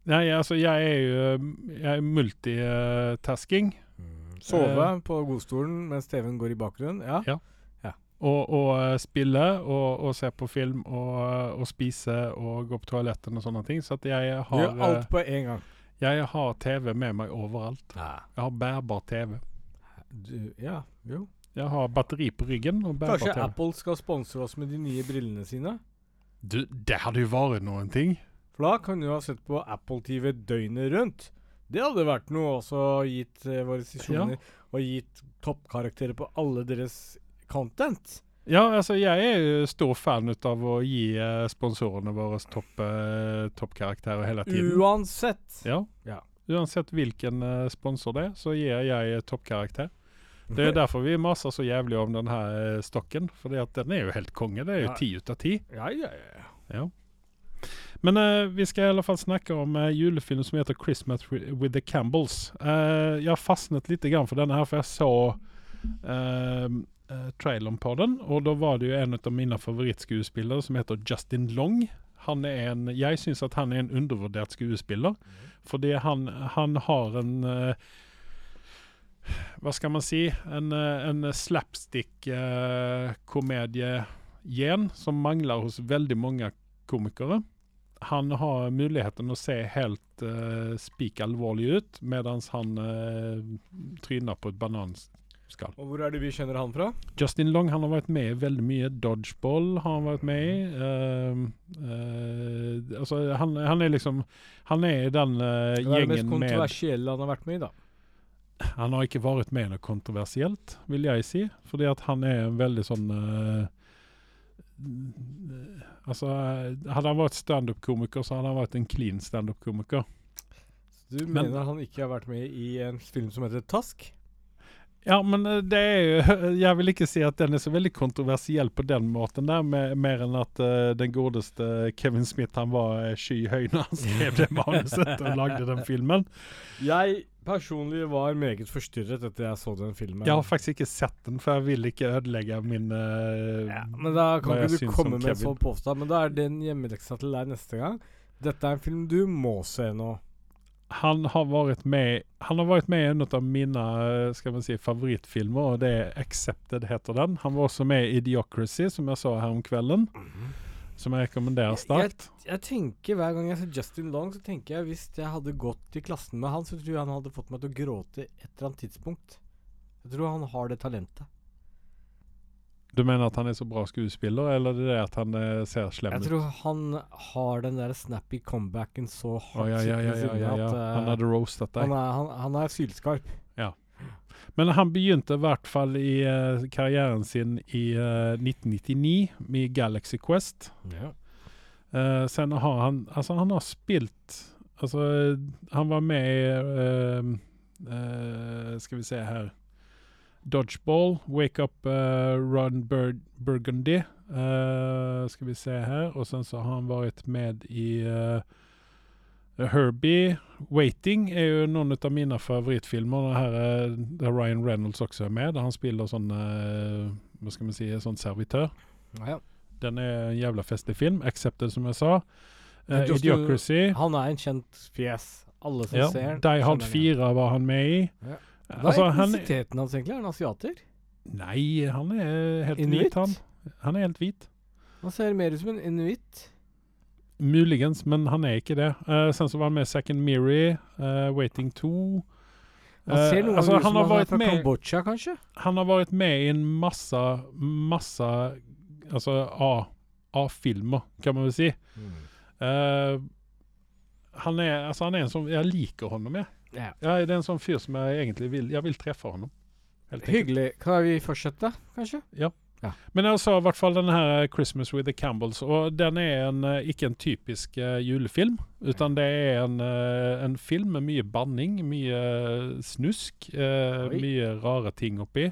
Ja. Nei, altså, jeg er jo eh, Jeg er multitasking. Sove Eh. på godstolen mens TV-en går i bakgrunnen. Ja. Ja. Og, og eh, spille og, og se på film og, eh, og spise og gå på toaletten og sånne ting. Så at jeg har, gjør eh, alt på en gang. jeg har TV med meg overalt. Jeg har bærbar TV. Du, ja, jo. Jeg har batteri på ryggen og bærbar Kanskje TV. Apple skal sponse oss med de nye brillene sine? Du, det hadde jo vært noen ting. For da kan du ha sett på Apple TV døgnet rundt. Det hadde vært noe også gitt eh, våre sesjoner og gitt toppkarakterer på alle deres content. Ja, altså jeg er stor fan ut av å gi eh, sponsorene våre topp, eh, toppkarakterer hele tiden. Uansett. Ja. Ja. Uansett hvilken eh, sponsor det er, så gir jeg toppkarakter. Det er derfor vi maser så jævlig om den her eh, stokken. for den er jo helt konge. Det er jo ti ut av ti. Ja, ja, ja. Ja. Men eh, vi skal i alle fall snakke om uh, julefilm som heter 'Christmas with the Campbells'. Eh, jeg fastnet litt grann for denne her, for jeg så trailern eh, traileren på den. Og da var det jo en av mine favorittskuespillere som heter Justin Long. Han er en, jeg syns at han er en undervurdert skuespiller. Fordi han, han har en eh, Hva skal man si? En, eh, en slapstick-komedie-gen som mangler hos veldig mange komikere. Han har muligheten å se helt uh, spik alvorlig ut, mens han uh, tryner på et bananskall. Og hvor er det vi kjenner han fra? Justin Long han har vært med i veldig mye. Dodgeball har han vært med i. Uh, uh, altså, han, han er liksom Han er i den med Hva er det mest gjengen kontroversielle han har vært med i, da? Han har ikke vært med i noe kontroversielt, vil jeg si. Fordi at han er en veldig sånn eh, Altså, hadde han vært standup-komiker, så hadde han vært en clean standup-komiker. Du Men- mener han ikke har vært med i en film som heter Task? Ja, men eh, det er jo Jeg vil ikke si at den er så veldig kontroversiell på den måten der, med, mer enn at uh, den godeste Kevin Smith han var eh, skyhøy når han skrev det manuset og lagde den filmen. Jeg personlig var meget forstyrret etter jeg så den filmen. Jeg har faktisk ikke sett den, for jeg vil ikke ødelegge min eh, ja, Men da kan ikke du komme om med en sånn påstand. Men da er den hjemmeleksa til deg neste gang. Dette er en film du må se nå. Han har vært med Han har vært med i en av mine eh, skal man si, favorittfilmer, og det er 'Accepted', heter den. Han var også med i 'Idiocracy', som jeg så her om kvelden. Som jeg rekommenderer sterkt. Jeg tenker Hver gang jeg ser Justin Long, så tenker jeg hvis jeg hadde gått i klassen med han, så tror jeg han hadde fått meg til å gråte et eller annet tidspunkt. Jeg tror han har det talentet. Du mener at han er så bra skuespiller, eller det er det at han eh, ser slem ut? Jeg tror han har den der snappy comebacken så hardt hardt ja, ja, ja, ja, ja, ja. eh, Han hadde roastet deg. han, er, han, han er sylskarp. Men han begynte i hvert fall i uh, karrieren sin i uh, 1999 med Galaxy Quest. Ja. Uh, sen har han Altså, han har spilt Altså, han var med i uh, uh, Skal vi se her Dodgeball, Wake Up eh, Run Bur Burgundy. eh, skal vi se her. Og sen så har han vært med i eh, Herbie. Waiting er jo noen av mine favorittfilmer. Det her er der Ryan Reynolds også er med. Der han spiller sånn eh, Hva skal vi si Sånn servitør. Ja. Den er en jævla festlig film. Accepted, som jeg sa. Uh, Idiocracy. Du. Han er en kjent fjes. Alle som Ja. ser Die Hard kjenner 4 var han med i. Ja. Eh, Hva Altså, er han etnisiteten hans egentlig? Er han asiater? Nei, han er helt Inuit? hvit, han. Han er helt hvit. Han ser mer ut som en inuitt. Muligens, men han er ikke det. Uh, sen så var han med Second Miri, uh, Waiting 2. Han ser Eh, noe altså, ut han som har han er fra med Kambodsja, kanskje? Han har vært med i en masse, masse Altså A-filmer, kan man vel si. Eh, han er altså han er en som Jeg liker honom, jeg. Ja. Jeg, det er en sånn fyr som jeg egentlig vil Jeg vil treffe enkelt. Hyggelig. Kan vi fortsette, kanskje? Men jeg sa i hvert fall denne her 'Christmas with the Campbells', og den er en, eh, ikke en typisk uh, julefilm. Utan det er en, uh, en film med mye banning, mye snusk, uh, mye rare ting oppi.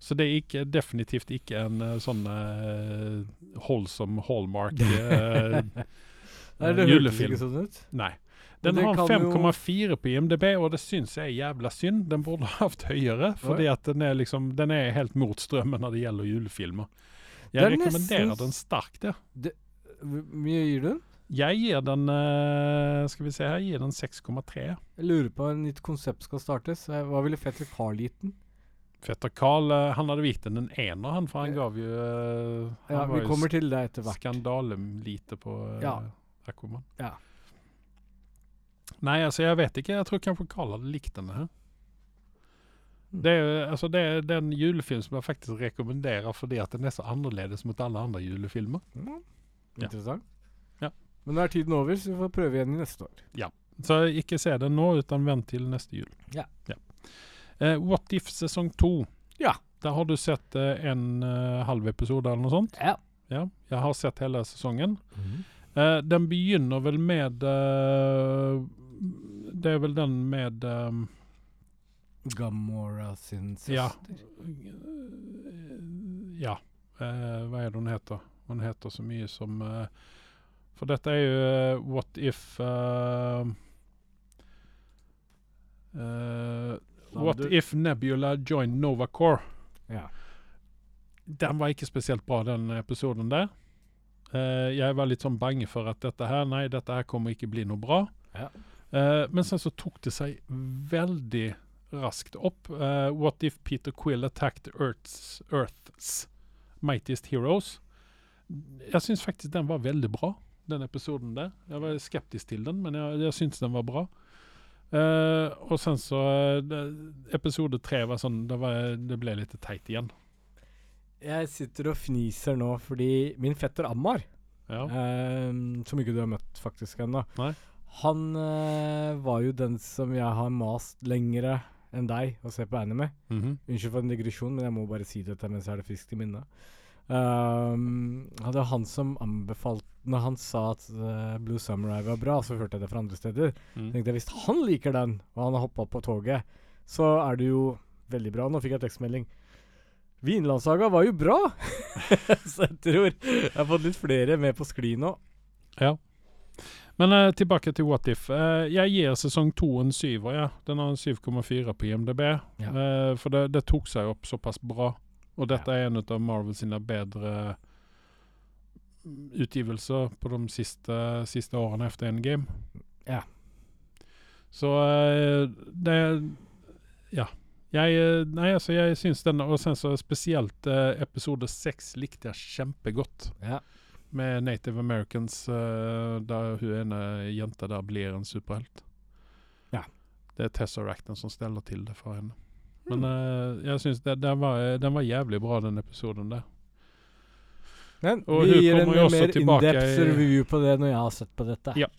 Så det er ikke, definitivt ikke en eh, sånn uh, holdsom hallmark uh, Nei, det hørtes julefilm. ikke sånn ut. Nei. Den har 5,4 på IMDb, og det syns jeg er jævla synd. Den burde ha hatt høyere, fordi at den er liksom Den er helt mot strømmen når det gjelder julefilmer. Jeg er rekommenderer den sterkt, ja. Hvor mye gir du den? Jeg gir den eh, Skal vi se her, jeg gir den 6,3. Jeg lurer på et nytt konsept skal startes. Eh, Hva ville Fetter Carl gitt den? Fetter Carl eh, han hadde gitt den en ener, han, for han gav jo han Ja, vi kommer til det etter hvert. Skandalelite på Ja. Aquaman. Ja. Nei, altså jeg vet ikke. Jeg tror kanskje Carl hadde likt den her. Mm. Det er, altså, det er den julefilm som jeg faktisk rekommenderer fordi at den er så annerledes mot alle andre julefilmer. Mm. Ja. Interessant. Ja. Men nå er tiden over, så vi får prøve igjen neste år. Så ikke se den nå, utan vent til neste jul. Ja. Eh, What If sesong to. Ja. Der har du sett uh, en uh, halv episode eller noe sånt? Ja. Ja. Jeg har sett hele sesongen. Eh, den begynner vel med eh, Det er vel den med um, Gamora sin søster. Ja. Ja. Eh, hva er det hun heter? Hun heter så mye som uh, For dette er jo eh, What if What if Nebula joined Novacore? Ja. Den var ikke spesielt bra, den episoden der. Uh, jeg var litt sånn bange for at dette her Nei, dette her kommer ikke bli noe bra. Ja. Eh, men sen så tok det seg veldig raskt opp. Uh, what if Peter Quill attacked Earth's, Earth's mightiest heroes? Jeg syns faktisk den var veldig bra, den episoden der. Jeg var skeptisk til den, men jeg, jeg syns den var bra. Uh, og sen så eh, Episode tre var sånn det, var, det ble litt teit igjen. Jeg sitter og fniser nå fordi min fetter Ammar, Ja. eh, som ikke du har møtt faktisk ennå. Han eh, var jo den som jeg har mast lengre enn deg å se på anime. Mhm. Unnskyld for en digresjon, men jeg må bare si dette mens jeg har det friskt i minnet. Um, det var han som anbefalte Når han sa at uh, Blue Samurai var bra, så hørte jeg det fra andre steder. Mm. tenkte jeg Hvis han liker den, og han har hoppa på toget, så er det jo veldig bra. Nå fikk jeg tekstmelding. Vinlandssaga var jo bra! så jeg tror jeg har fått litt flere med på skli nå. Ja. Men eh, tilbake til What If. Eh, jeg gir sesong to en syver. Ja. Den har en 7,4 på IMDb. Ja. Eh, for det, det tok seg opp såpass bra. Og dette er en av Marvel sine bedre mm, utgivelser på de siste, siste årene etter Endgame. Ja. Så eh, det Ja. Jeg, eh, nei, altså, jeg syns den Og sen så spesielt eh, episode seks likte jeg kjempegodt Ja. Med Native Americans, eh, der hun ene jenta der blir en superhelt. Ja. Det er Tesseracten som steller til det for henne. Men eh, jeg syns den, var, den var jævlig bra, den episoden der. Men Og vi gir en mer in-depth review på det når jeg har sett på dette. Ja.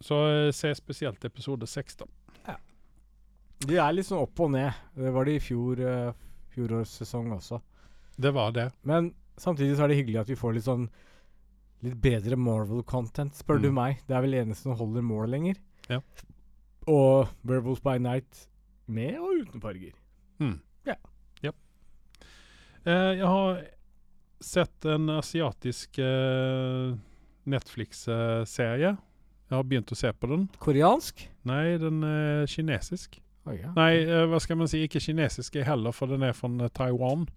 Så eh, se spesielt episode 16. De er litt sånn opp og ned. Det var det i fjor, uh, fjorårssesong også. Det var det. Men samtidig så er det hyggelig at vi får litt sånn Litt bedre Marvel-content, spør Mm. du meg. Det er vel eneste som holder mål lenger. Ja. Og Werewolves by Night med og uten farger. Mm. Ja. ja. Eh, jeg har sett en asiatisk eh, Netflix-serie. Jeg har begynt å se på den. Koreansk? Nei, den er kinesisk. Å ja. Nei, eh, hva skal man si? Ikke kinesisk heller, for den er fra. Taiwan.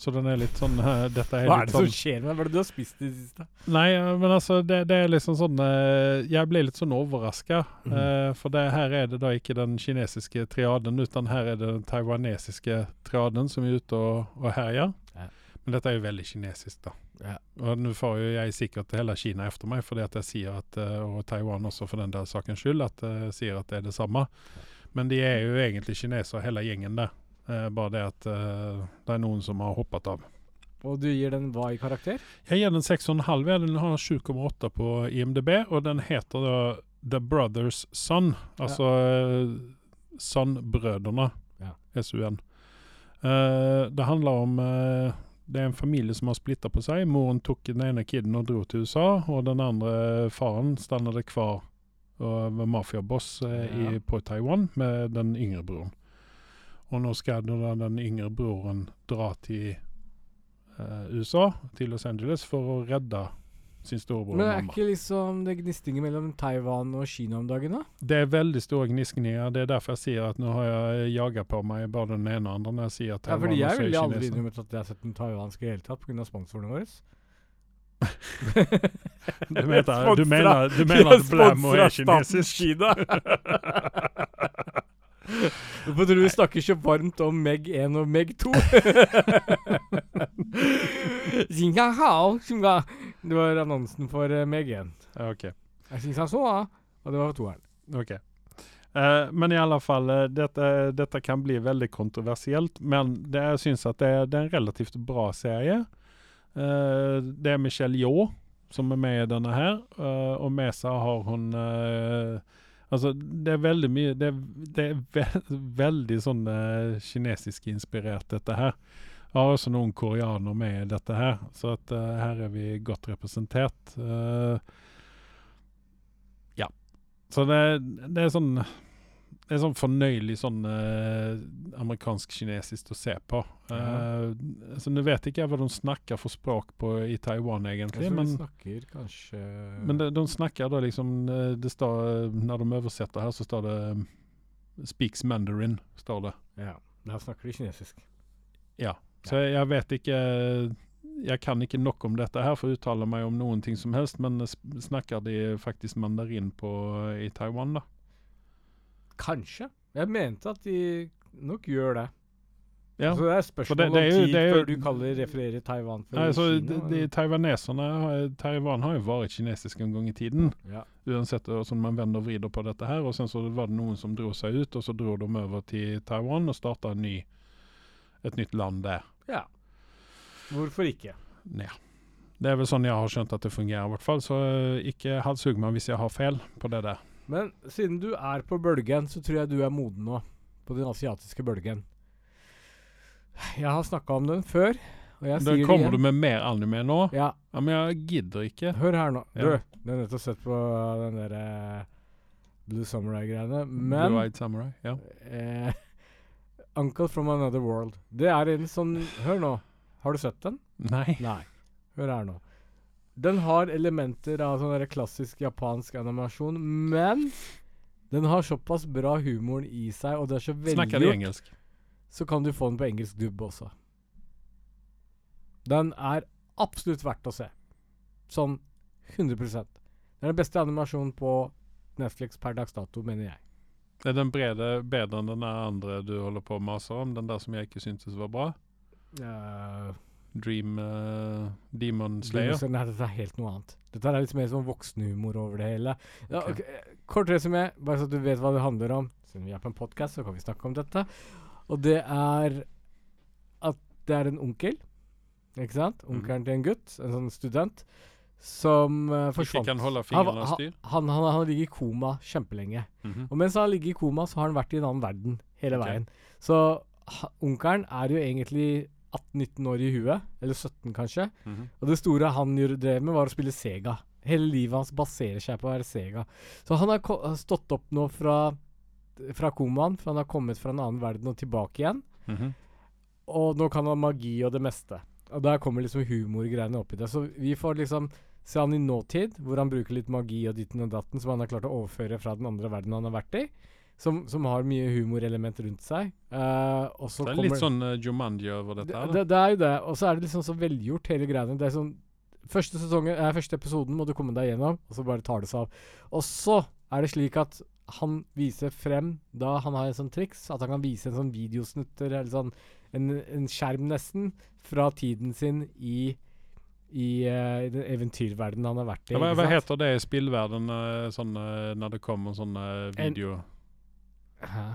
Så den er litt sånn uh, Dette er Hva er det det som sånn skjer med Hva er det du har spist i det siste? Nei, eh, men altså, det, det er liksom sånn uh, Jeg ble litt sånn overraska. Mhm. for det, her er det da ikke den kinesiske triaden, utan her er det den taiwanesiske triaden som er ute og, og herjer. Ja. Men dette er jo veldig kinesisk, da. Ja. Og nå får jo jeg sikkert hele Kina efter meg, fordi at jeg sier at, eh, og Taiwan også for den der sakens skyld, at jeg sier at det er det samme. Men de er jo egentlig kinesere, hele gjengen der. Eh, bare det at eh, det er noen som har hoppet av. Og du gir den hva i karakter? Jeg gir den 6,5. Den har 7,8 på IMDb, og den heter da The Brothers Son. Altså eh, Son-brødrene. Ja. SUN. Eh, det handler om eh, Det er en familie som har splitta på seg. Moren tok den ene kiden og dro til USA, og den andre faren stannet kvar og var mafiaboss eh, Ja. i- på Taiwan med den yngre broren. Og nå skal da den yngre broren dra til eh, USA, til Los Angeles, for å redde sin storebror og mamma. Men og er ikke liksom det gnistinger mellom Taiwan og Kina om dagen, da? Det er veldig store gniskninger. Det er derfor jeg sier at nå har jeg jaga på meg både den ene og andre når jeg sier at Ja, Taiwan fordi jeg ville aldri innrømmet at jeg har sett den taiwanske i det hele tatt pga. sponsorene våre. Du mener, du mener, du mener at Blæmo er kinesisk? Tror du vi snakker så varmt om Meg 1 og Meg 2? Xinjiang Xinjiang. Det var annonsen for eh, Meg 1. Ja, ok. Og det var toeren. ok. Uh, men i alle fall, eh, dette, dette kan bli veldig kontroversielt. Men det, jeg syns at det, det er en relativt bra serie. Uh, det er Michelle Yeoh som er med i denne her, og med seg har hun Altså, det er veldig mye Det det er ve veldig sånn uh, kinesisk inspirert, dette her. Jeg har også noen koreanere med i dette her, så at uh, her er vi godt representert. Uh, ja. Så det, det er sånn Det er sånn fornøyelig sånn eh, amerikansk-kinesisk å se på. Uh, så Nå vet ikke jeg hva de snakker for språk på i Taiwan, Jeg egentlig. tror vi Men, snakker kanskje men de, de snakker da liksom eh, Det står Når de oversetter her, så står det um, 'Speaks Mandarin'. står det. Ja, Her snakker de kinesisk. Ja. Så jeg, jeg vet ikke Jeg kan ikke nok om dette her for å uttale meg om noen ting som helst, men snakker de faktisk mandarin på i Taiwan, da? Kanskje. Jeg mente at de nok gjør det. Ja. Så det er spørsmål det- det er jo- om tid jo- før du kaller refererer Taiwan for Nei, så Kina. de, de taiwaneserne Taiwan har jo vært kinesisk en gang i tiden. ja. Uansett hvordan man vender og vrider på dette her. Og sen så var det noen som dro seg ut, og så dro de over til Taiwan og starta ny, et nytt land der. ja. Hvorfor ikke? Nja. Det er vel sånn jeg har skjønt at det fungerer, i hvert fall. Så eh, ikke halshugg meg hvis jeg har feil på det der. Men siden du er på bølgen, så tror jeg du er moden nå. På den asiatiske bølgen. Jeg har snakka om den før, og jeg sier det kommer igjen. du med mer anime nå? Ja, Ja, men jeg gidder ikke. hør her nå. Ja. Du, du har nettopp sett på den derre Blue Samurai-greiene, men Blue Eyed Samurai. Ja. eh, Uncle from Another World. Det er en sånn Hør nå. Har du sett den? Nei. Nei. Hør her nå. Den har elementer av sånn der klassisk japansk animasjon, men den har såpass bra humoren i seg, og det er så Snakker du velgjort, engelsk? så kan du få den på engelsk dubb også. Den er absolutt verdt å se. Sånn 100 Det er den beste animasjonen på Netflix per dags dato, mener jeg. Er den brede bedre enn den der andre du holder på å mase om? Den der som jeg ikke syntes var bra? Uh, Dream uh, Demon Slayer? Nei, dette er helt noe annet. Dette er litt mer sånn voksenhumor over det hele. Ja, okay. ok, eh, Kort resymé, bare så du vet hva det handler om. Siden vi er på en podkast, så kan vi snakke om dette. Og det er at det er en onkel Ikke sant? Onkelen mm. til en gutt, en sånn student, som uh, Ikke kan holde fingrene han, styr. han, han, han ligger i koma kjempelenge. Mhm. Og mens han ligger i koma, så har han vært i en annen verden hele okay. veien. Så onkelen er jo egentlig 18-19 år i huet, eller 17 kanskje. Mhm. Og det store han drev med, var å spille Sega. Hele livet hans baserer seg på å være Sega. Så han har stått opp nå fra, fra komaen, for han har kommet fra en annen verden og tilbake igjen. Mhm. Og nå kan han magi og det meste. Og der kommer liksom humorgreiene opp i det. Så vi får liksom se han i nåtid, hvor han bruker litt magi og ditten og datten som han har klart å overføre fra den andre verden han har vært i. Som, som har mye humorelement rundt seg. Uh, og så Det er kommer litt sånn uh, Jumanji over dette. her, da. det, det er jo det. Og så er det liksom så velgjort, hele greiene. Det er sånn Første sesongen, eh, første episoden må du komme deg gjennom, og så bare tar det seg av. Og så er det slik at han viser frem da han har en sånn triks, at han kan vise en sånn videosnutter, eller sånn en, en skjerm nesten, fra tiden sin i i, uh, i den eventyrverdenen han har vært i. Ja, hva, hva heter det i spillverdenen uh, sånn, uh, når det kommer sånn video? En- video Hæ?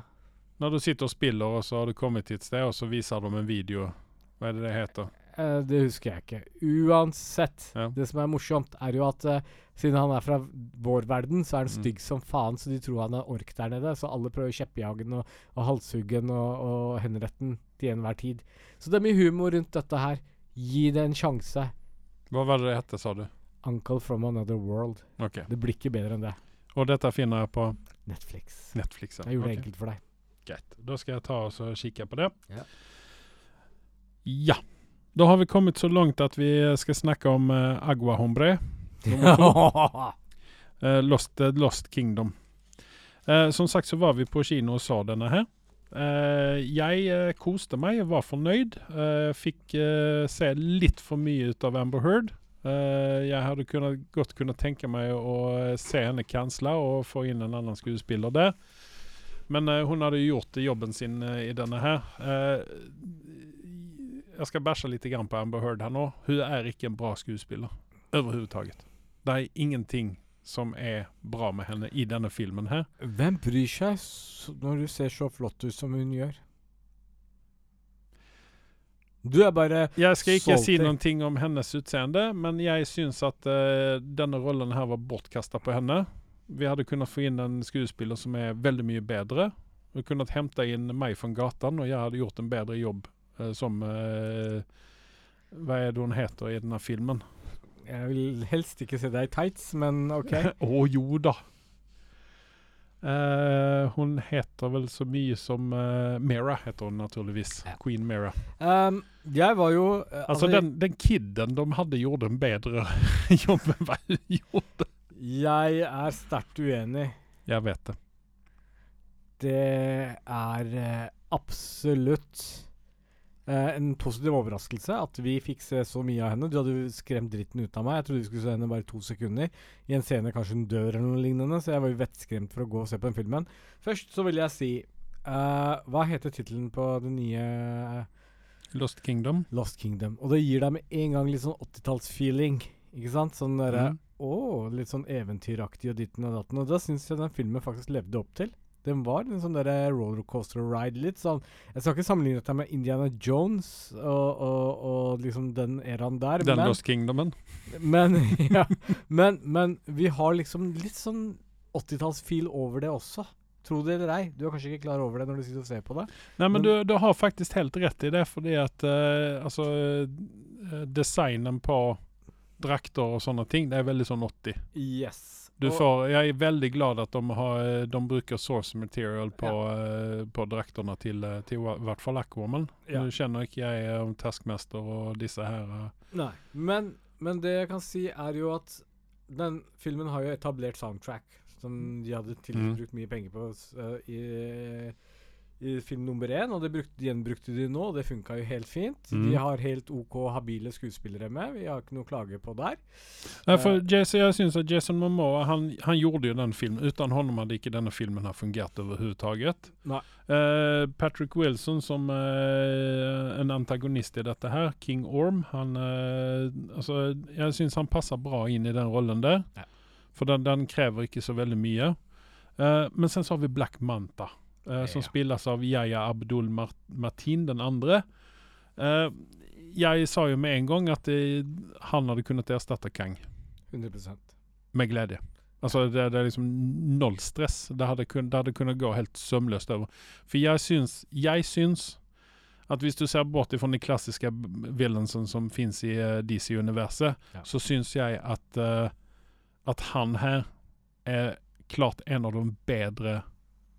Når du sitter og spiller, og så har du kommet til et sted, og så viser de en video. Hva er det det heter? Eh, det husker jeg ikke. Uansett, Ja. det som er morsomt, er jo at eh, siden han er fra vår verden, så er han Mm. stygg som faen, så de tror han er ork der nede. Så alle prøver å kjeppjage ham og, og halshugge ham og, og henrette ham til enhver tid. Så det er mye humor rundt dette her. Gi det en sjanse. Hva var det det hette, sa du? Uncle from another world. Okay. Det blir ikke bedre enn det. Og dette finner jeg på Netflix. Netflix. ja. Jeg gjorde okay. det enkelt for deg. Greit. Da skal jeg ta og så kikke på det. Ja. Ja. Da har vi kommet så langt at vi skal snakke om uh, Agua Hombre. uh, Lost, uh, Lost Kingdom. Uh, som sagt så var vi på kino og så denne her. Uh, jeg uh, koste meg, var fornøyd. Fikk se litt for mye ut av Amber Heard. Eh, jeg hadde kunnet, godt kunnet tenke meg å se henne kansle og få inn en annen skuespiller der. Men eh, hun hadde gjort jobben sin eh, i denne her. Jeg skal bæsje litt på Amber Heard her nå. Hun er ikke en bra skuespiller overhodet. Det er ingenting som er bra med henne i denne filmen her. Hvem bryr seg når du ser så flott ut som hun gjør? Du er bare Jeg skal ikke si noen noe om hennes utseende, men jeg syns at uh, denne rollen her var bortkasta på henne. Vi hadde kunnet få inn en skuespiller som er veldig mye bedre. Vi kunne hente inn meg fra gatan, og jeg hadde gjort en bedre jobb uh, som uh, Hva er det hun heter i denne filmen? Jeg vil helst ikke se deg i tights, men OK. Å jo da. Eh, hun heter vel så mye som uh, Mera, heter hun naturligvis. Ja. Queen Mera. Um, jeg var jo uh, Altså, den, den kiden de hadde, gjorde en bedre jobb enn hva hun gjorde. Jeg er sterkt uenig. Jeg vet det. Det er absolutt eh, en positiv overraskelse at vi fikk se så mye av henne. Du hadde jo skremt dritten ut av meg. Jeg trodde vi skulle se henne bare to sekunder. I en scene kanskje hun dør eller noe lignende, så jeg var jo vettskremt for å gå og se på den filmen. Først så vil jeg si uh, Hva heter tittelen på den nye eh, Lost Kingdom. Lost Kingdom? Og det gir deg med en gang litt sånn 80-tallsfeeling. Ikke sant? Sånn derre Mm. Å, litt sånn eventyraktig og ditten og datten. Og da syns jeg den filmen faktisk levde opp til. Den var en sånn derre rollercoaster ride. Litt sånn Jeg skal ikke sammenligne dette med Indiana Jones og, og, og liksom den eraen der, Den men, Lost Kingdomen. men, ja, men Men vi har liksom litt sånn 80-tallsfeel over det også. Tro det eller ei, du er kanskje ikke klar over det når du sitter og ser på det? Nei, men Men- du, du har faktisk helt rett i det, fordi at uh, altså uh, Designen på drakter og sånne ting, det er veldig sånn 80. Yes. Du får, jeg er veldig glad at de, har, de bruker source material på, ja. på draktene til, eh, til i hvert fall Aquaman. Ja. Nå kjenner ikke jeg om Taskmaster og disse her. eh. Nei. Men, men det jeg kan si, er jo at den filmen har jo etablert soundtrack, som de hadde til Mm. mye penger på eh, i, i film nummer én, og det brukte, gjenbrukte de nå, og det funka jo helt fint. Mm. De har helt OK habile skuespillere med, vi har ikke noe å klage på der. Nei, for Eh. Jason, jeg synes at Jason Momoa han, han gjorde jo den filmen. Uten ham hadde ikke denne filmen her fungert overhodet. Nei. Eh, Patrick Wilson som uh, en antagonist i dette her, King Orm, han uh, altså, Jeg syns han passer bra inn i den rollen der. Ja. For den, den krever ikke så veldig mye. Men sen så har vi Black Manta, eh, som Ja. spilles av Yaya Abdul Martin den andre. Eh, jeg sa jo med en gang at det, han hadde kunnet erstatte Kang 100% med glede. Altså det, det er liksom noll stress. Det hadde, kun, det hadde kunnet gå helt sømløst over. For jeg syns, jeg syns at hvis du ser bort fra de klassiske villainsene som finnes i uh, DC-universet, Ja. så syns jeg at, uh, at han her er klart en av de bedre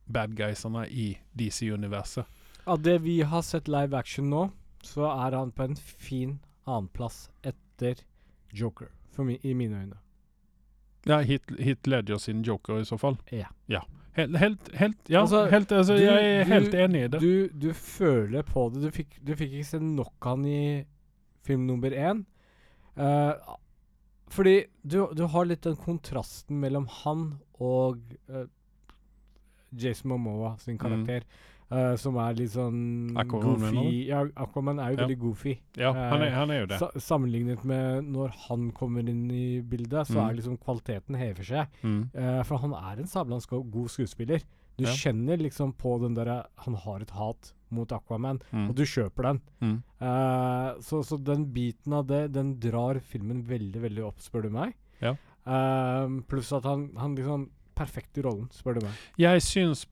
bad guysene i DC-universet. Av det vi har sett live action nå, så er han på en fin annenplass etter Joker, mi, i mine øyne. Ja, Hit, hit Ledger sin Joker i så fall. Ja. Helt, helt, helt Ja, Altså, helt, altså, du- jeg er du- enig i det. Du, du føler på det. Du fikk, du fikk ikke se nok av han i film nummer én. Uh, fordi du, du har litt den kontrasten mellom han og eh, Jason Momoa sin karakter. eh, som er litt sånn Mm. Aquaman, goofy. Ja, Aquaman er jo Ja. veldig goofy. ja, han er, eh, han er jo det. Sa sammenlignet med når han kommer inn i bildet, så Mm. er liksom kvaliteten hever seg. Mm. Uh, for han er en sabla god skuespiller. Du Ja. kjenner liksom på den derre Han har et hat mot Aquaman, Mm. og du kjøper den. Mm. Eh, så, så den biten av det, den drar filmen veldig, veldig opp, spør du meg. Ja. Pluss at han, han liksom Perfekt i rollen, spør du meg. Jeg syns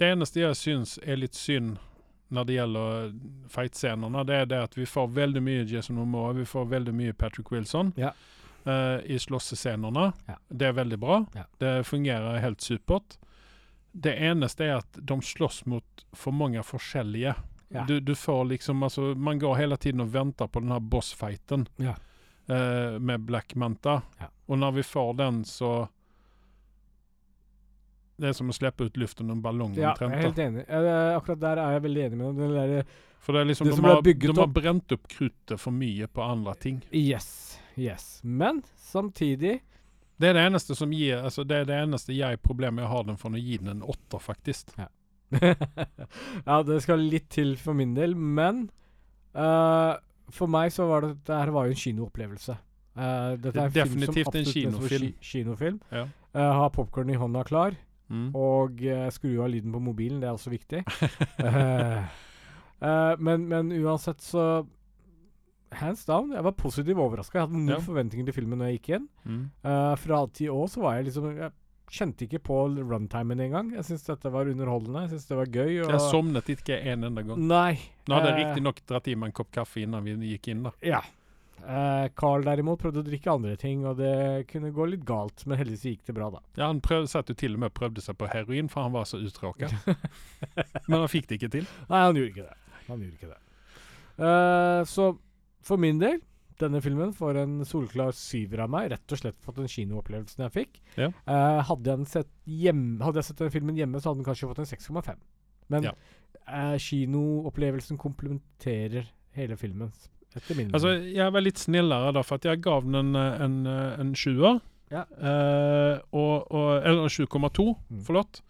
Det eneste jeg syns er litt synd når det gjelder fightscenene, det er det at vi får veldig mye Jason Momoa, vi får veldig mye Patrick Wilson Ja. Uh, i slåssescenene. Ja. Det er veldig bra. Ja. Det fungerer helt supert. Det eneste er at de slåss mot for mange forskjellige. Ja. Du, du får liksom altså, Man går hele tiden og venter på den her bossfighten Ja. eh, med Black Manta. Ja. Og når vi får den, så Det er som å slippe ut av en ballong. Ja, jeg er helt enig. Eh, akkurat der er jeg veldig enig med deg. For det er liksom Det de har, de har brent opp kruttet for mye på andre ting. Yes. Yes. Men samtidig Det er det eneste som gir altså Det er det eneste jeg problemet jeg har den for å gi den en åtter, faktisk. ja, det skal litt til for min del, men uh, for meg så var det det her var jo en kinoopplevelse. Uh, dette er en Definitivt film som en absolutt kinofilm. ki- kinofilm. Ja. Uh, ha popkorn i hånda klar, Mm. og uh, skru av lyden på mobilen. Det er også viktig. uh, uh, men, men uansett så Hands down. Jeg var positivt overraska. Jeg hadde null Ja. forventninger til filmen når jeg gikk inn. Mm. Fra ti år så var jeg liksom Jeg kjente ikke på runtimen engang. Jeg syntes dette var underholdende. Jeg syntes det var gøy. Jeg sovnet ikke en enda gang. Nei. Nå hadde jeg riktignok dratt i meg en kopp kaffe innan vi gikk inn. da. Ja. Eh, Carl derimot prøvde å drikke andre ting, og det kunne gå litt galt. Men heldigvis gikk det bra, da. Ja, Han prøvde, satt jo til og med prøvde seg på heroin, for han var så uttråket. Men han fikk det ikke til. Nei, han gjorde ikke det. Han gjorde ikke det. Uh, så for min del, denne filmen får en solklar syver av meg. Rett og slett for den kinoopplevelsen jeg fikk. Ja. Uh, hadde, jeg den sett hjem, hadde jeg sett den filmen hjemme, så hadde den kanskje fått en 6,5. Men Ja. uh, kinoopplevelsen komplementerer hele filmen, Altså, jeg var litt snillere da, for at jeg gav den en, en, en sjuer. Ja. Eh, og, og, eller 7,2, Mm. forlåt.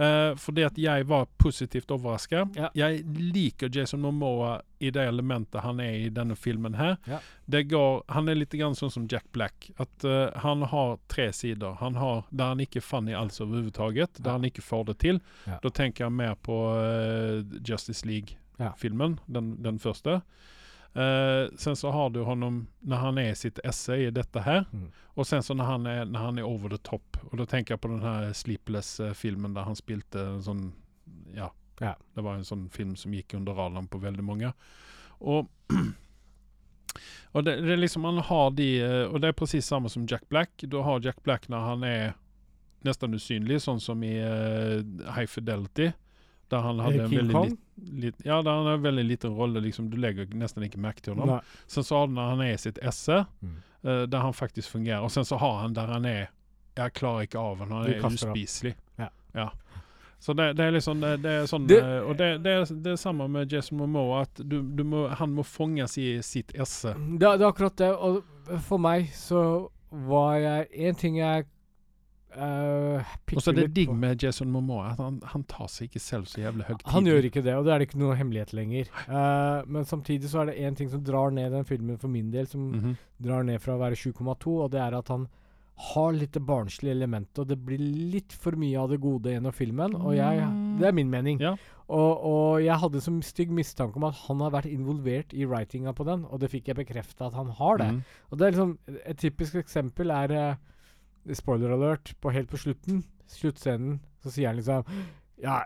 Eh, fordi at jeg var positivt overrasket. Ja. Jeg liker Jason Momoa i det elementet han er i denne filmen her. Ja. Det går, han er litt grann sånn som Jack Black. At uh, han har tre sider. Han har der han ikke er funny alls overhodet. Der han ikke får det til. Da tenker jeg mer på uh, Justice League-filmen, den, den første. Eh, sen så har du honom när han är i sitt esse i detta här. Mm. Och sen så när han är, när han är over the top. Och då tänker jag på den här Sleepless-filmen där han spilte en sån, ja, Ja. det var en sån film som gick under radarn på väldigt många. Och, och det, det är liksom, man har de, eh, och det är precis samma som Jack Black. Du har Jack Black när han är nästan usynlig, sån som i uh, High Fidelity. Där han hadde King en veldig lit, lit, Ja, der han har en väldigt liten rolle. Liksom, du legger nesten ikke merke til honom. Nei. Sen så har du når han er i sitt esse, Mm. uh, der han faktisk fungerer. Og sen så har han der han er Jeg klarer ikke av han kastar upp. uspiselig. Ja. ja. Så det, det er liksom, det, det er sånn Det- Og det, är, det är samma med Jason Momoa, at du, du må, han må fanges i sitt esse. Er- det er akkurat det. Og for meg så var jeg En ting jeg uh, og så er det digg med Jason Momoa, at han, han tar seg ikke selv så jævlig högtidligt. Han gjør ikke det, og det er det ikke noe hemmelighet lenger. Uh, men samtidig så er det én ting som drar ned den filmen for min del, som Mhm. drar ned fra å være 7,2, og det er at han har litt det barnslige elementet, og det blir litt for mye av det gode gjennom filmen. Og jeg Det er min mening. Ja. Og, og jeg hadde så stygg mistanke om at han har vært involvert i writinga på den, og det fikk jeg bekrefta at han har det. Mm. Og det er liksom Et typisk eksempel er eh, Spoiler alert på helt på slutten. Sluttscenen. Så sier han liksom Ja,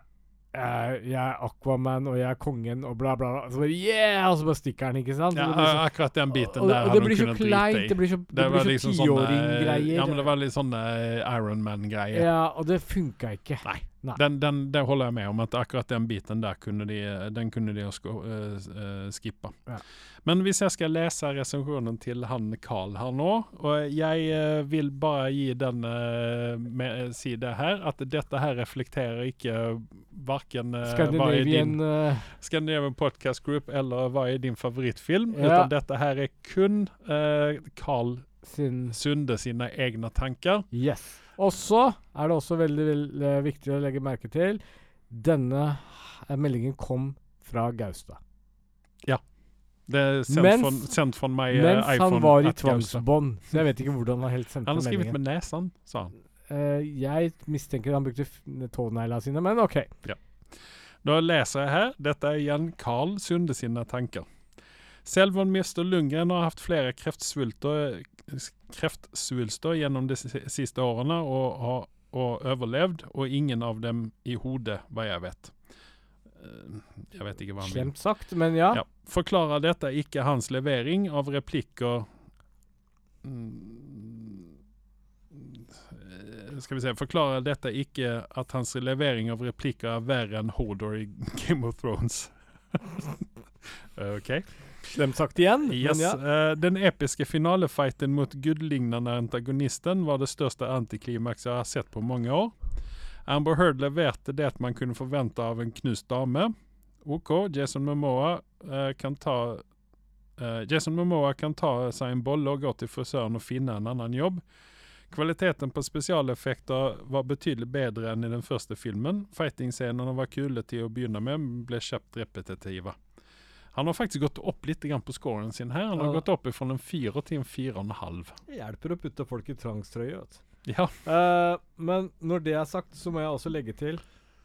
eh, jeg er Aquaman, og jeg er kongen, og bla, bla, bla. Så bare yeah! Og så bare stikker han, ikke sant? Ja, Så akkurat den biten og, der og det blir så kleint. Det blir så, det Det blir så liksom tiåringgreier. Ja, men det var litt sånne Iron Man-greier. Ja, og det funka ikke. Nei. Nei. Den, den, det holder jeg med om, at akkurat den biten der kunne de, den kunne de ha uh, eh, s- eh, skippa. Ja. Men hvis jeg skal lese resensjonen til han Carl her nå, og jeg eh, vil bare gi den eh, med, si det her, at dette her reflekterer ikke verken eh, hva er din Scandinavian eh, Podcast Group eller hva er din favorittfilm, Ja. utan dette her er kun uh, Carl sin Sunde sine egne tanker. Yes. Og så er det også veldig, veldig viktig å legge merke til Denne eh, meldingen kom fra Gaustad. Det er sendt Mens- från, sendt fra meg eh, Mens iPhone han var i tvangsbånd. Så jeg vet ikke hvordan han helt sendte Han har skrevet meldingen. med nesen, sa han. Uh, jeg mistenker han brukte tåneglene sine, men OK. Da leser jeg her. Dette er igjen Carl Sunde sine tanker. Selv om Mr. Lundgren har hatt flere kreftsvulster, kreftsvulster gjennom de siste årene og har og overlevd, og ingen av dem i hodet, hva jeg vet. Jeg vet ikke hva han vil. Slemt sagt, men ja. Ja. Forklarer dette ikke hans levering av replikker eh, Skal vi se Forklarer dette ikke at hans levering av replikker er verre enn Hodor i Game of Thrones? OK. Slemt sagt igjen, Yes. ja. eh, den episke finalefighten mot gudlignende antagonisten var det største antiklimakset jeg har sett på mange år. Amber Heard leverte det man kunne forvente av en knust dame. OK, Jason Momoa eh, kan ta eh, Jason Momoa kan ta seg en bolle og gå til frisøren og finne en annen jobb. Kvaliteten på spesialeffekter var betydelig bedre enn i den første filmen. Fighting-scenene var kule til å begynne med, men ble kjapt repetitive. Han har faktisk gått opp litt grann på scoren sin her. Han har Ja. gått opp fra en fire til en fire og en halv. Det hjelper å putte folk i tvangstrøye. Ja. Uh, men når det er sagt, så må jeg også legge til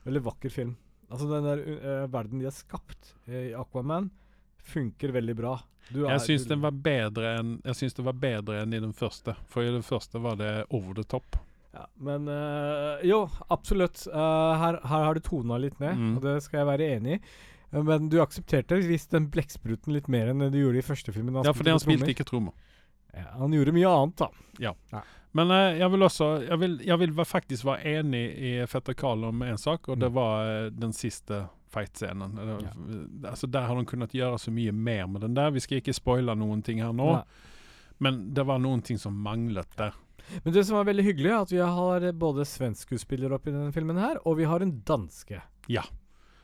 Veldig vakker film. Altså Den der uh, verden de har skapt eh, i Aquaman, funker veldig bra. Du Jeg syns den var bedre enn Jeg syns det var bedre enn i den første. For i den første var det over the top. ja, Men uh, jo, absolutt. Her, her har du tona litt ned, Mm. og det skal jeg være enig i. Men du aksepterte visst den blekkspruten litt mer enn du gjorde i første filmen. Ja Ja, fordi han spilte ikke trommer. Ja, han gjorde mye annet, da. Men eh, jeg vil også Jeg vil, jeg vil faktisk være enig i Fetter Karl om en sak, og det Mm. var eh, den siste fight-scenen. Ja. Altså, der har de kunnet gjøre så mye mer med den der. Vi skal ikke spoile noen ting her nå, Nei. men det var noen ting som manglet der. Men det som var veldig hyggelig, er at vi har eh, både svensk skuespiller oppi denne filmen her, og vi har en danske. Ja.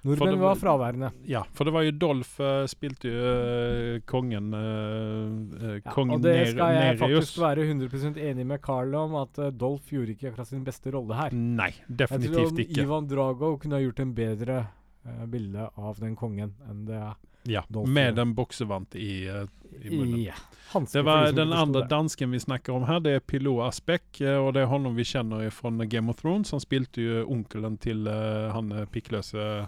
Nordmenn var- var fraværende. Ja, for det var jo Dolph uh, spilte jo uh, kongen uh, Ja, Kong og det skal jeg faktisk være 100% enig med Carl om, at eh, Dolph gjorde ikke akkurat sin beste rolle her. Nei, definitivt Jeg tror ikke. Ivan Drago kunne ha gjort en bedre bilde av den kongen enn det Ja, Dolph med den boksevant i, eh, i munnen. Ja. Det var den andre dansken vi snakker om her, det er Pilot Aspek, eh, Og det er honom vi kjenner fra Game of Thrones. Han spilte jo onkelen til uh, han eh, pikkløse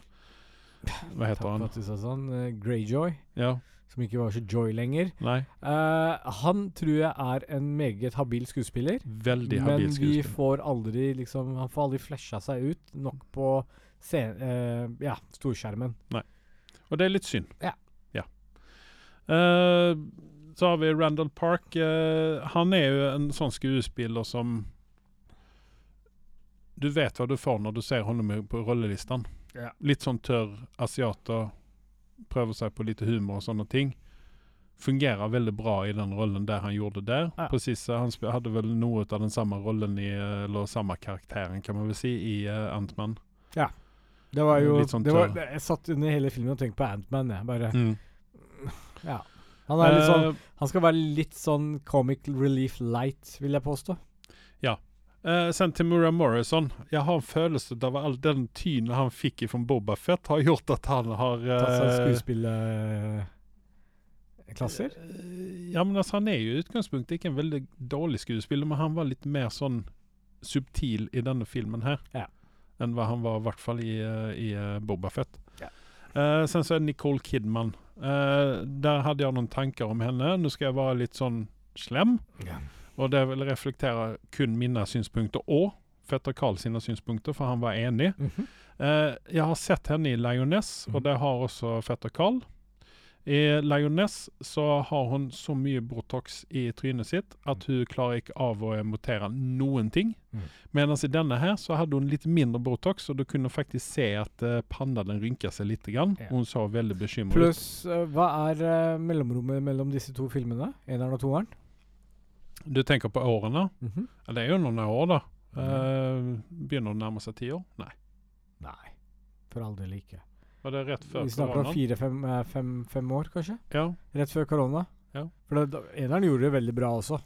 Hva heter han? sånn. eh, Greyjoy, Ja, som ikke var så joy lenger. nei. Uh, han tror jeg er en meget habil skuespiller. Veldig Men vi får aldri liksom Han får aldri flasha seg ut nok på eh, ja, storskjermen. Og det er litt synd. Ja. ja. Så har vi Randall Park. Han er jo en sånn skuespiller som Du vet hva du får når du ser honom på rollelistan. Ja. Litt sånn tørr asiater. Prøver seg på litt humor og sånne ting. Fungerer veldig bra i den rollen der han gjorde der. Ja. Precis, eh, han hadde vel noe av den samme rollen i, eh, eller samme karakteren, kan man vel si, i uh, Antman. Det var jo sånn det var. Jeg satt under hele filmen og tenkte på Antman, jeg. Bare Mm. Ja. Han sånn Han skal være litt sånn comic relief light, vil jeg påstå. Eh, sen til Murray Morrison. Jeg har en følelse av all den tynen han fikk fra Boba Fett, har gjort at han har Tatt seg Skuespillerklasser? Uh. Eh, Ja, men altså, han jo i utgangspunktet ikke en veldig dårlig skuespiller, men han var litt mer sånn subtil i denne filmen her. Ja. Enn hva han var i hvert fall i, eh, i eh, Boba Fett. Ja. Uh, sen så er det Nicole Kidman. Uh, der hadde jeg noen tanker om henne. Nå skal jeg være litt sånn slem, Ja. Og det vil reflektere kun mine synspunkter og fetter Karl sine synspunkter, for han var enig. Mhm. Eh, jeg har sett henne i Lioness, og Mhm. det har også fetter Karl. I Lioness så har hun så mye Botox i trynet sitt at hun klarer ikke av å emotere noen ting. Mm. Mens i denne her så hadde hun litt mindre Botox, og du kunne faktisk se at uh, panna den rynka seg litt. Grann. Ja. Hun så veldig bekymret ut. Pluss, uh, hva er uh, mellomrommet mellom disse to filmene? Eneren og toeren? Du tenker på årene? Mm -hmm. det er jo noen år, da. Uh, begynner det å nærme seg ti år? Nei. Nei, for all del ikke. Var det rett før korona? Vi snakker om fire-fem eh, fem, fem år, kanskje? Ja. Rett før korona. Ja. For det, eneren gjorde det veldig bra også.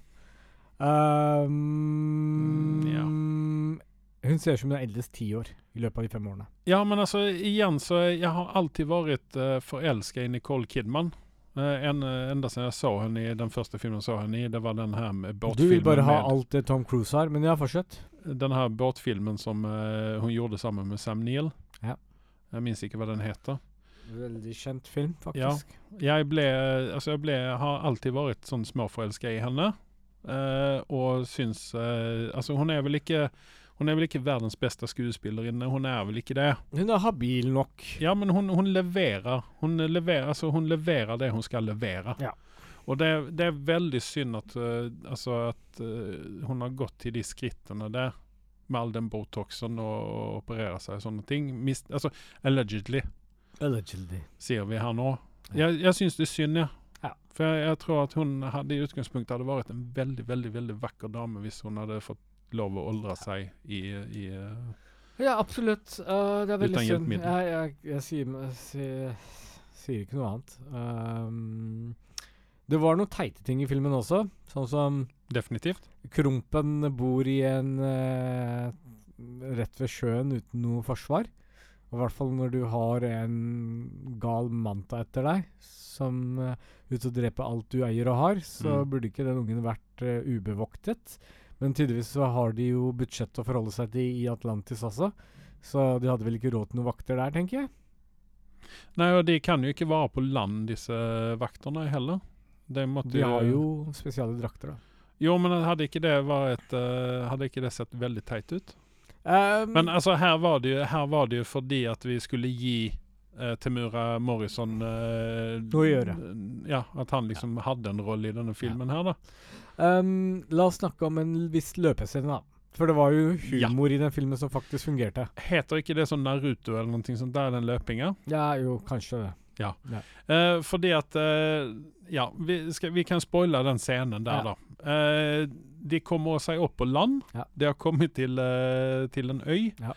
Um, Mm, ja. Hun ser ut som hun er eldst ti år i løpet av de fem årene. Ja, men altså igjen så Jeg har alltid vært uh, forelska i Nicole Kidman. Uh, en, eh, enda siden jeg så henne i den første filmen jeg så henne i, det var den her med båtfilmen. Du vil bare ha med, alt det Tom Cruise har, men ja, fortsett. Den her båtfilmen som uh, hun gjorde sammen med Sam Neill. Ja. Jeg minns ikke hva den heter. Veldig kjent film, Ja. faktisk. Jeg ble Altså, jeg ble Har alltid vært sånn småforelska i henne. uh, og syns uh, Altså, hun er vel ikke Hun er vel ikke verdens beste skuespillerinne. Hun er vel ikke det. Hun er habil nok. Ja, men hun, hun leverer. Hun leverer, altså, hun leverer det hun skal levere. Ja. Og det, det er veldig synd at, uh, altså at uh, hun har gått til de skrittene der med all den botoxen og, og operere seg og sånne ting. Mist, altså, allegedly, Allegedly. sier vi her nå. Ja. Jeg, jeg syns det er synd, ja. Ja. For jeg, jeg tror at hun hadde i utgangspunktet hadde vært en veldig, veldig veldig vakker dame hvis hun hadde fått lov å oldre seg i, i eh, Ja, absolutt. Uh, det er veldig synd. Jeg, jeg, jeg, sier, jeg sier, sier ikke noe annet. Um, det var noen teite ting i filmen også, sånn som Definitivt. Krompen bor i en uh, rett ved sjøen uten noe forsvar. Og I hvert fall når du har en gal manta etter deg som uh, ut og dreper alt du eier og har, så Mm. burde ikke den ungen vært uh, ubevoktet. Men tydeligvis så har de jo budsjett å forholde seg til i Atlantis også. Så de hadde vel ikke råd til noen vakter der, tenker jeg. Nei, og de kan jo ikke være på land, disse vaktene heller. De De har jo spesiale drakter, da. Jo, men hadde ikke det vært eh, Hadde ikke det sett veldig teit ut? Um, Men altså, her var det jo, her var det jo fordi at vi skulle gi eh, Temura Morrison eh, Noe å gjøre. Ja, at han liksom hadde en rolle i denne filmen her, da. Um, la oss snakke om en viss løpescene, da. For det var jo Ja. humor i den filmen som faktisk fungerte. Heter ikke det sånn Naruto eller noe sånt der, den løpinga? Ja, jo, kanskje det. Eh, fordi at uh, Ja, vi, skal, vi kan spoile den scenen der, Ja. da. Uh, de kommer seg opp på land. Ja. De har kommet til, til en øy Ja.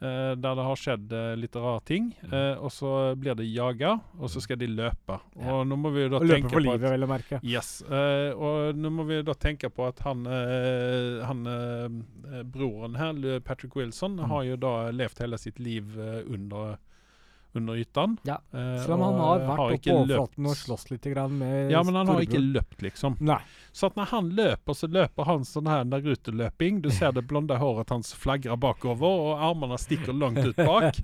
Eh, der det har skjedd uh, litt rare ting. Mm. Eh, og så blir de jaga, og så skal de løpe. Ja. Og nå må vi da Og løpe tenke for på livet, vel å merke. Yes. og nå må vi da tenke på at han, han broren her, Patrick Wilson, Mm. har jo da levd hele sitt liv under under ytan. Ja, Selv om han har vært oppe på overflaten og slåss litt grann med Ja, men han har ikke løpt, liksom. Nei. Så at når han løper, så løper han sånn her Naruto-løping. Du ser det blonde håret hans flagrer bakover, og armene stikker langt ut bak.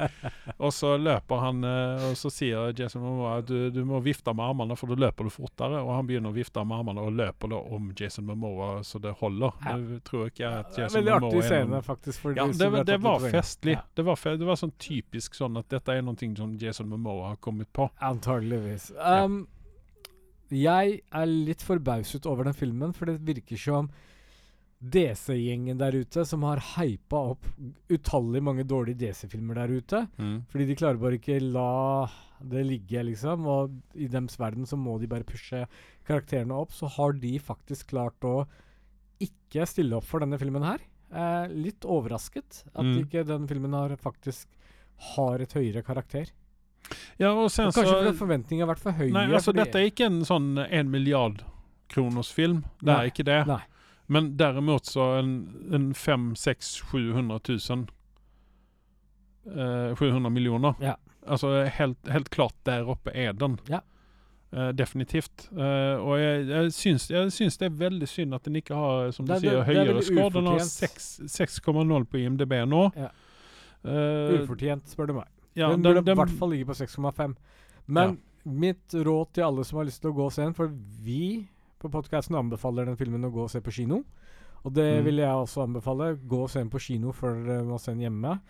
og så løper han, eh, og så sier Jason Momoa at du, du må vifte med armene, for da løper du fortere. Og han begynner å vifte med armene og løper da om Jason Momoa så det holder. Ja. Jeg tror ikke at Jason Veldig artig scene, faktisk. Ja, det, det, var- det var festlig. Ja, Det, var det var sånn typisk sånn at dette er noe som Jason Momoa har kommet på. antageligvis. Um, Jeg er litt forbauset over den filmen, for det virker som DC-gjengen der ute, som har hypa opp utallig mange dårlige DC-filmer der ute. Fordi de klarer bare ikke la det ligge, liksom. Og i dems verden så må de bare pushe karakterene opp. Så har de faktisk klart å ikke stille opp for denne filmen her. Eh, litt overrasket at Mm. ikke den filmen har faktisk har et høyere karakter. Ja, og sen Og kanskje så fordi forventningene har vært for høye. Nei, altså dette er ikke en sånn en milliard kroners film. Det Nei, er ikke det. nei. Men derimot så en, en 5 6 700 000 eh, 700 millioner. Ja. Altså helt, helt klart der oppe er den. Ja. Eh, definitivt. Eh, og jeg, jeg, syns, jeg syns det er veldig synd at den ikke har som du Det er- sier, det- er høyere skår score. Den har 6,0 på IMDb nå. Ja. Eh, Ufortjent, spør du meg. Ja, den burde i hvert fall ligge på 6,5. Men mitt råd til alle som har lyst til å gå og se den, for vi på podkasten anbefaler den filmen å gå og se på kino. Og det Mm. vil jeg også anbefale. Gå og se den på kino før dere må se den hjemme.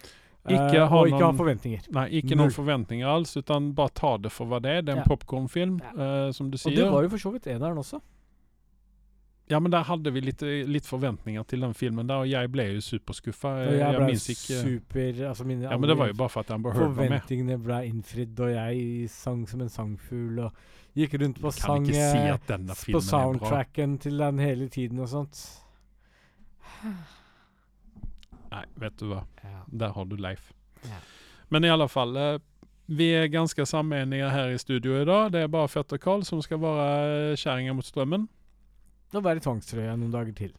Ikke Eh, ha og ikke ha forventninger. Nei, ikke noen forventninger alls, utan bare ta det for hva det er. Det er en Ja. popkornfilm, Ja. eh, som du sier. Og det var jo for så vidt eneren også. Ja, men der hadde vi litt, litt forventninger til den filmen der, og jeg ble jo superskuffa. Jeg, jeg ble ikke super altså mine Ja, men det var jo bare for at Amber Heard var med. Forventningene ble innfridd, og jeg sang som en sangfugl og gikk rundt på sang si eh, på soundtracken til den hele tiden og sånt. Nei, vet du hva. Ja. Der har du Leif. Ja. Men i alle fall, eh, vi er ganske sammenige her i studio i dag. Det er bare Fetter Karl som skal være kjerringa mot strømmen. Og være i tvangstrøya noen dager til.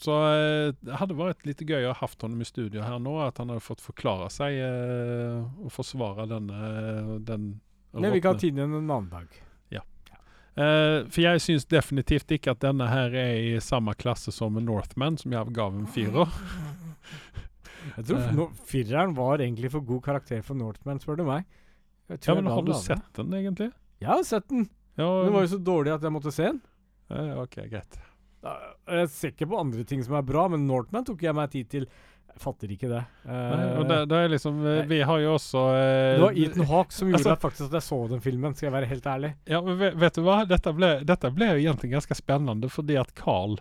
Så eh, det hadde vært litt gøy å ha hatt honom i studio her nå, at han hadde fått forklare seg eh, og forsvare denne den Men vi kan ha tid igjen en annen dag. Eh, for jeg syns definitivt ikke at denne her er i samme klasse som Northman, som jeg ga en firer. Jeg tror Eh. no, fireren var egentlig for god karakter for Northman, spør du meg. Ja, men har du sett den, egentlig? Jeg har sett den. Ja, Den var jo så dårlig at jeg måtte se den. Eh, OK, greit. Uh, Jeg ser ikke på andre ting som er bra, men Northman tok jeg meg tid til. Jeg fatter ikke det. Nei, Eh, og det, det er liksom eh, nei. Vi har jo også uh, det var Ethan Hawke som gjorde altså- at faktisk at jeg så den filmen, skal jeg være helt ærlig. Ja, men vet, vet du hva? Dette ble, dette ble jo egentlig ganske spennende, fordi at Carl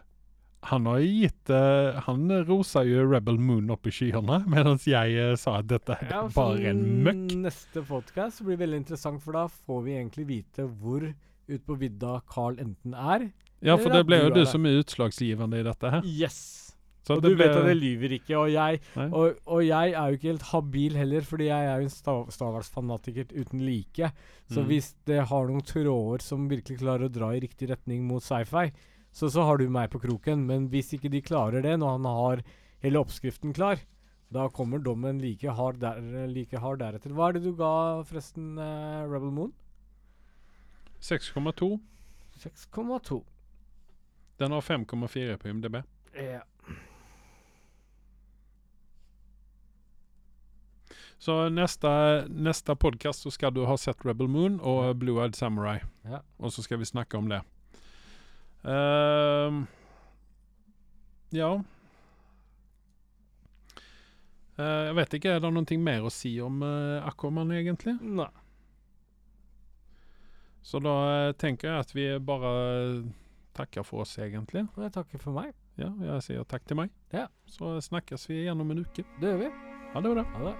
han har gitt uh, Han rosa jo Rebel Moon opp i skyene, mens jeg eh, sa at dette er Ja, bare en møkk. Neste podcast blir veldig interessant, for da får vi egentlig vite hvor ut på vidda Carl enten er. Ja, for det ble jo du som er utslagsgivende i dette her. Yes! Så og du ble, vet at jeg lyver ikke, og jeg, og, og jeg er jo ikke helt habil heller, fordi jeg er jo en Star Wars-fanatiker uten like. Så Mm. hvis det har noen tråder som virkelig klarer å dra i riktig retning mot sci-fi, så, så har du meg på kroken. Men hvis ikke de klarer det, når han har hele oppskriften klar, da kommer dommen like hard, der, like hard deretter. Hva er det du ga, forresten, uh, Rebel Moon? 6,2. 6,2. Den har 5,4 på IMDb. Ja. Så neste, nästa podcast så skal du ha sett Rebel Moon og Blue Eyed Samurai. Ja. Og så skal vi snakke om det. Uh, ja. uh, jeg vet ikke, er det noe mer å si om uh, Aquaman egentlig? Nei. Så da eh, tenker jeg at vi bare takker for oss, egentlig. Og jeg takker for meg. Ja, jeg sier takk til meg. Ja. Så snakkes vi igjen om en uke. Det gjør vi. Ha det bra. Ha det.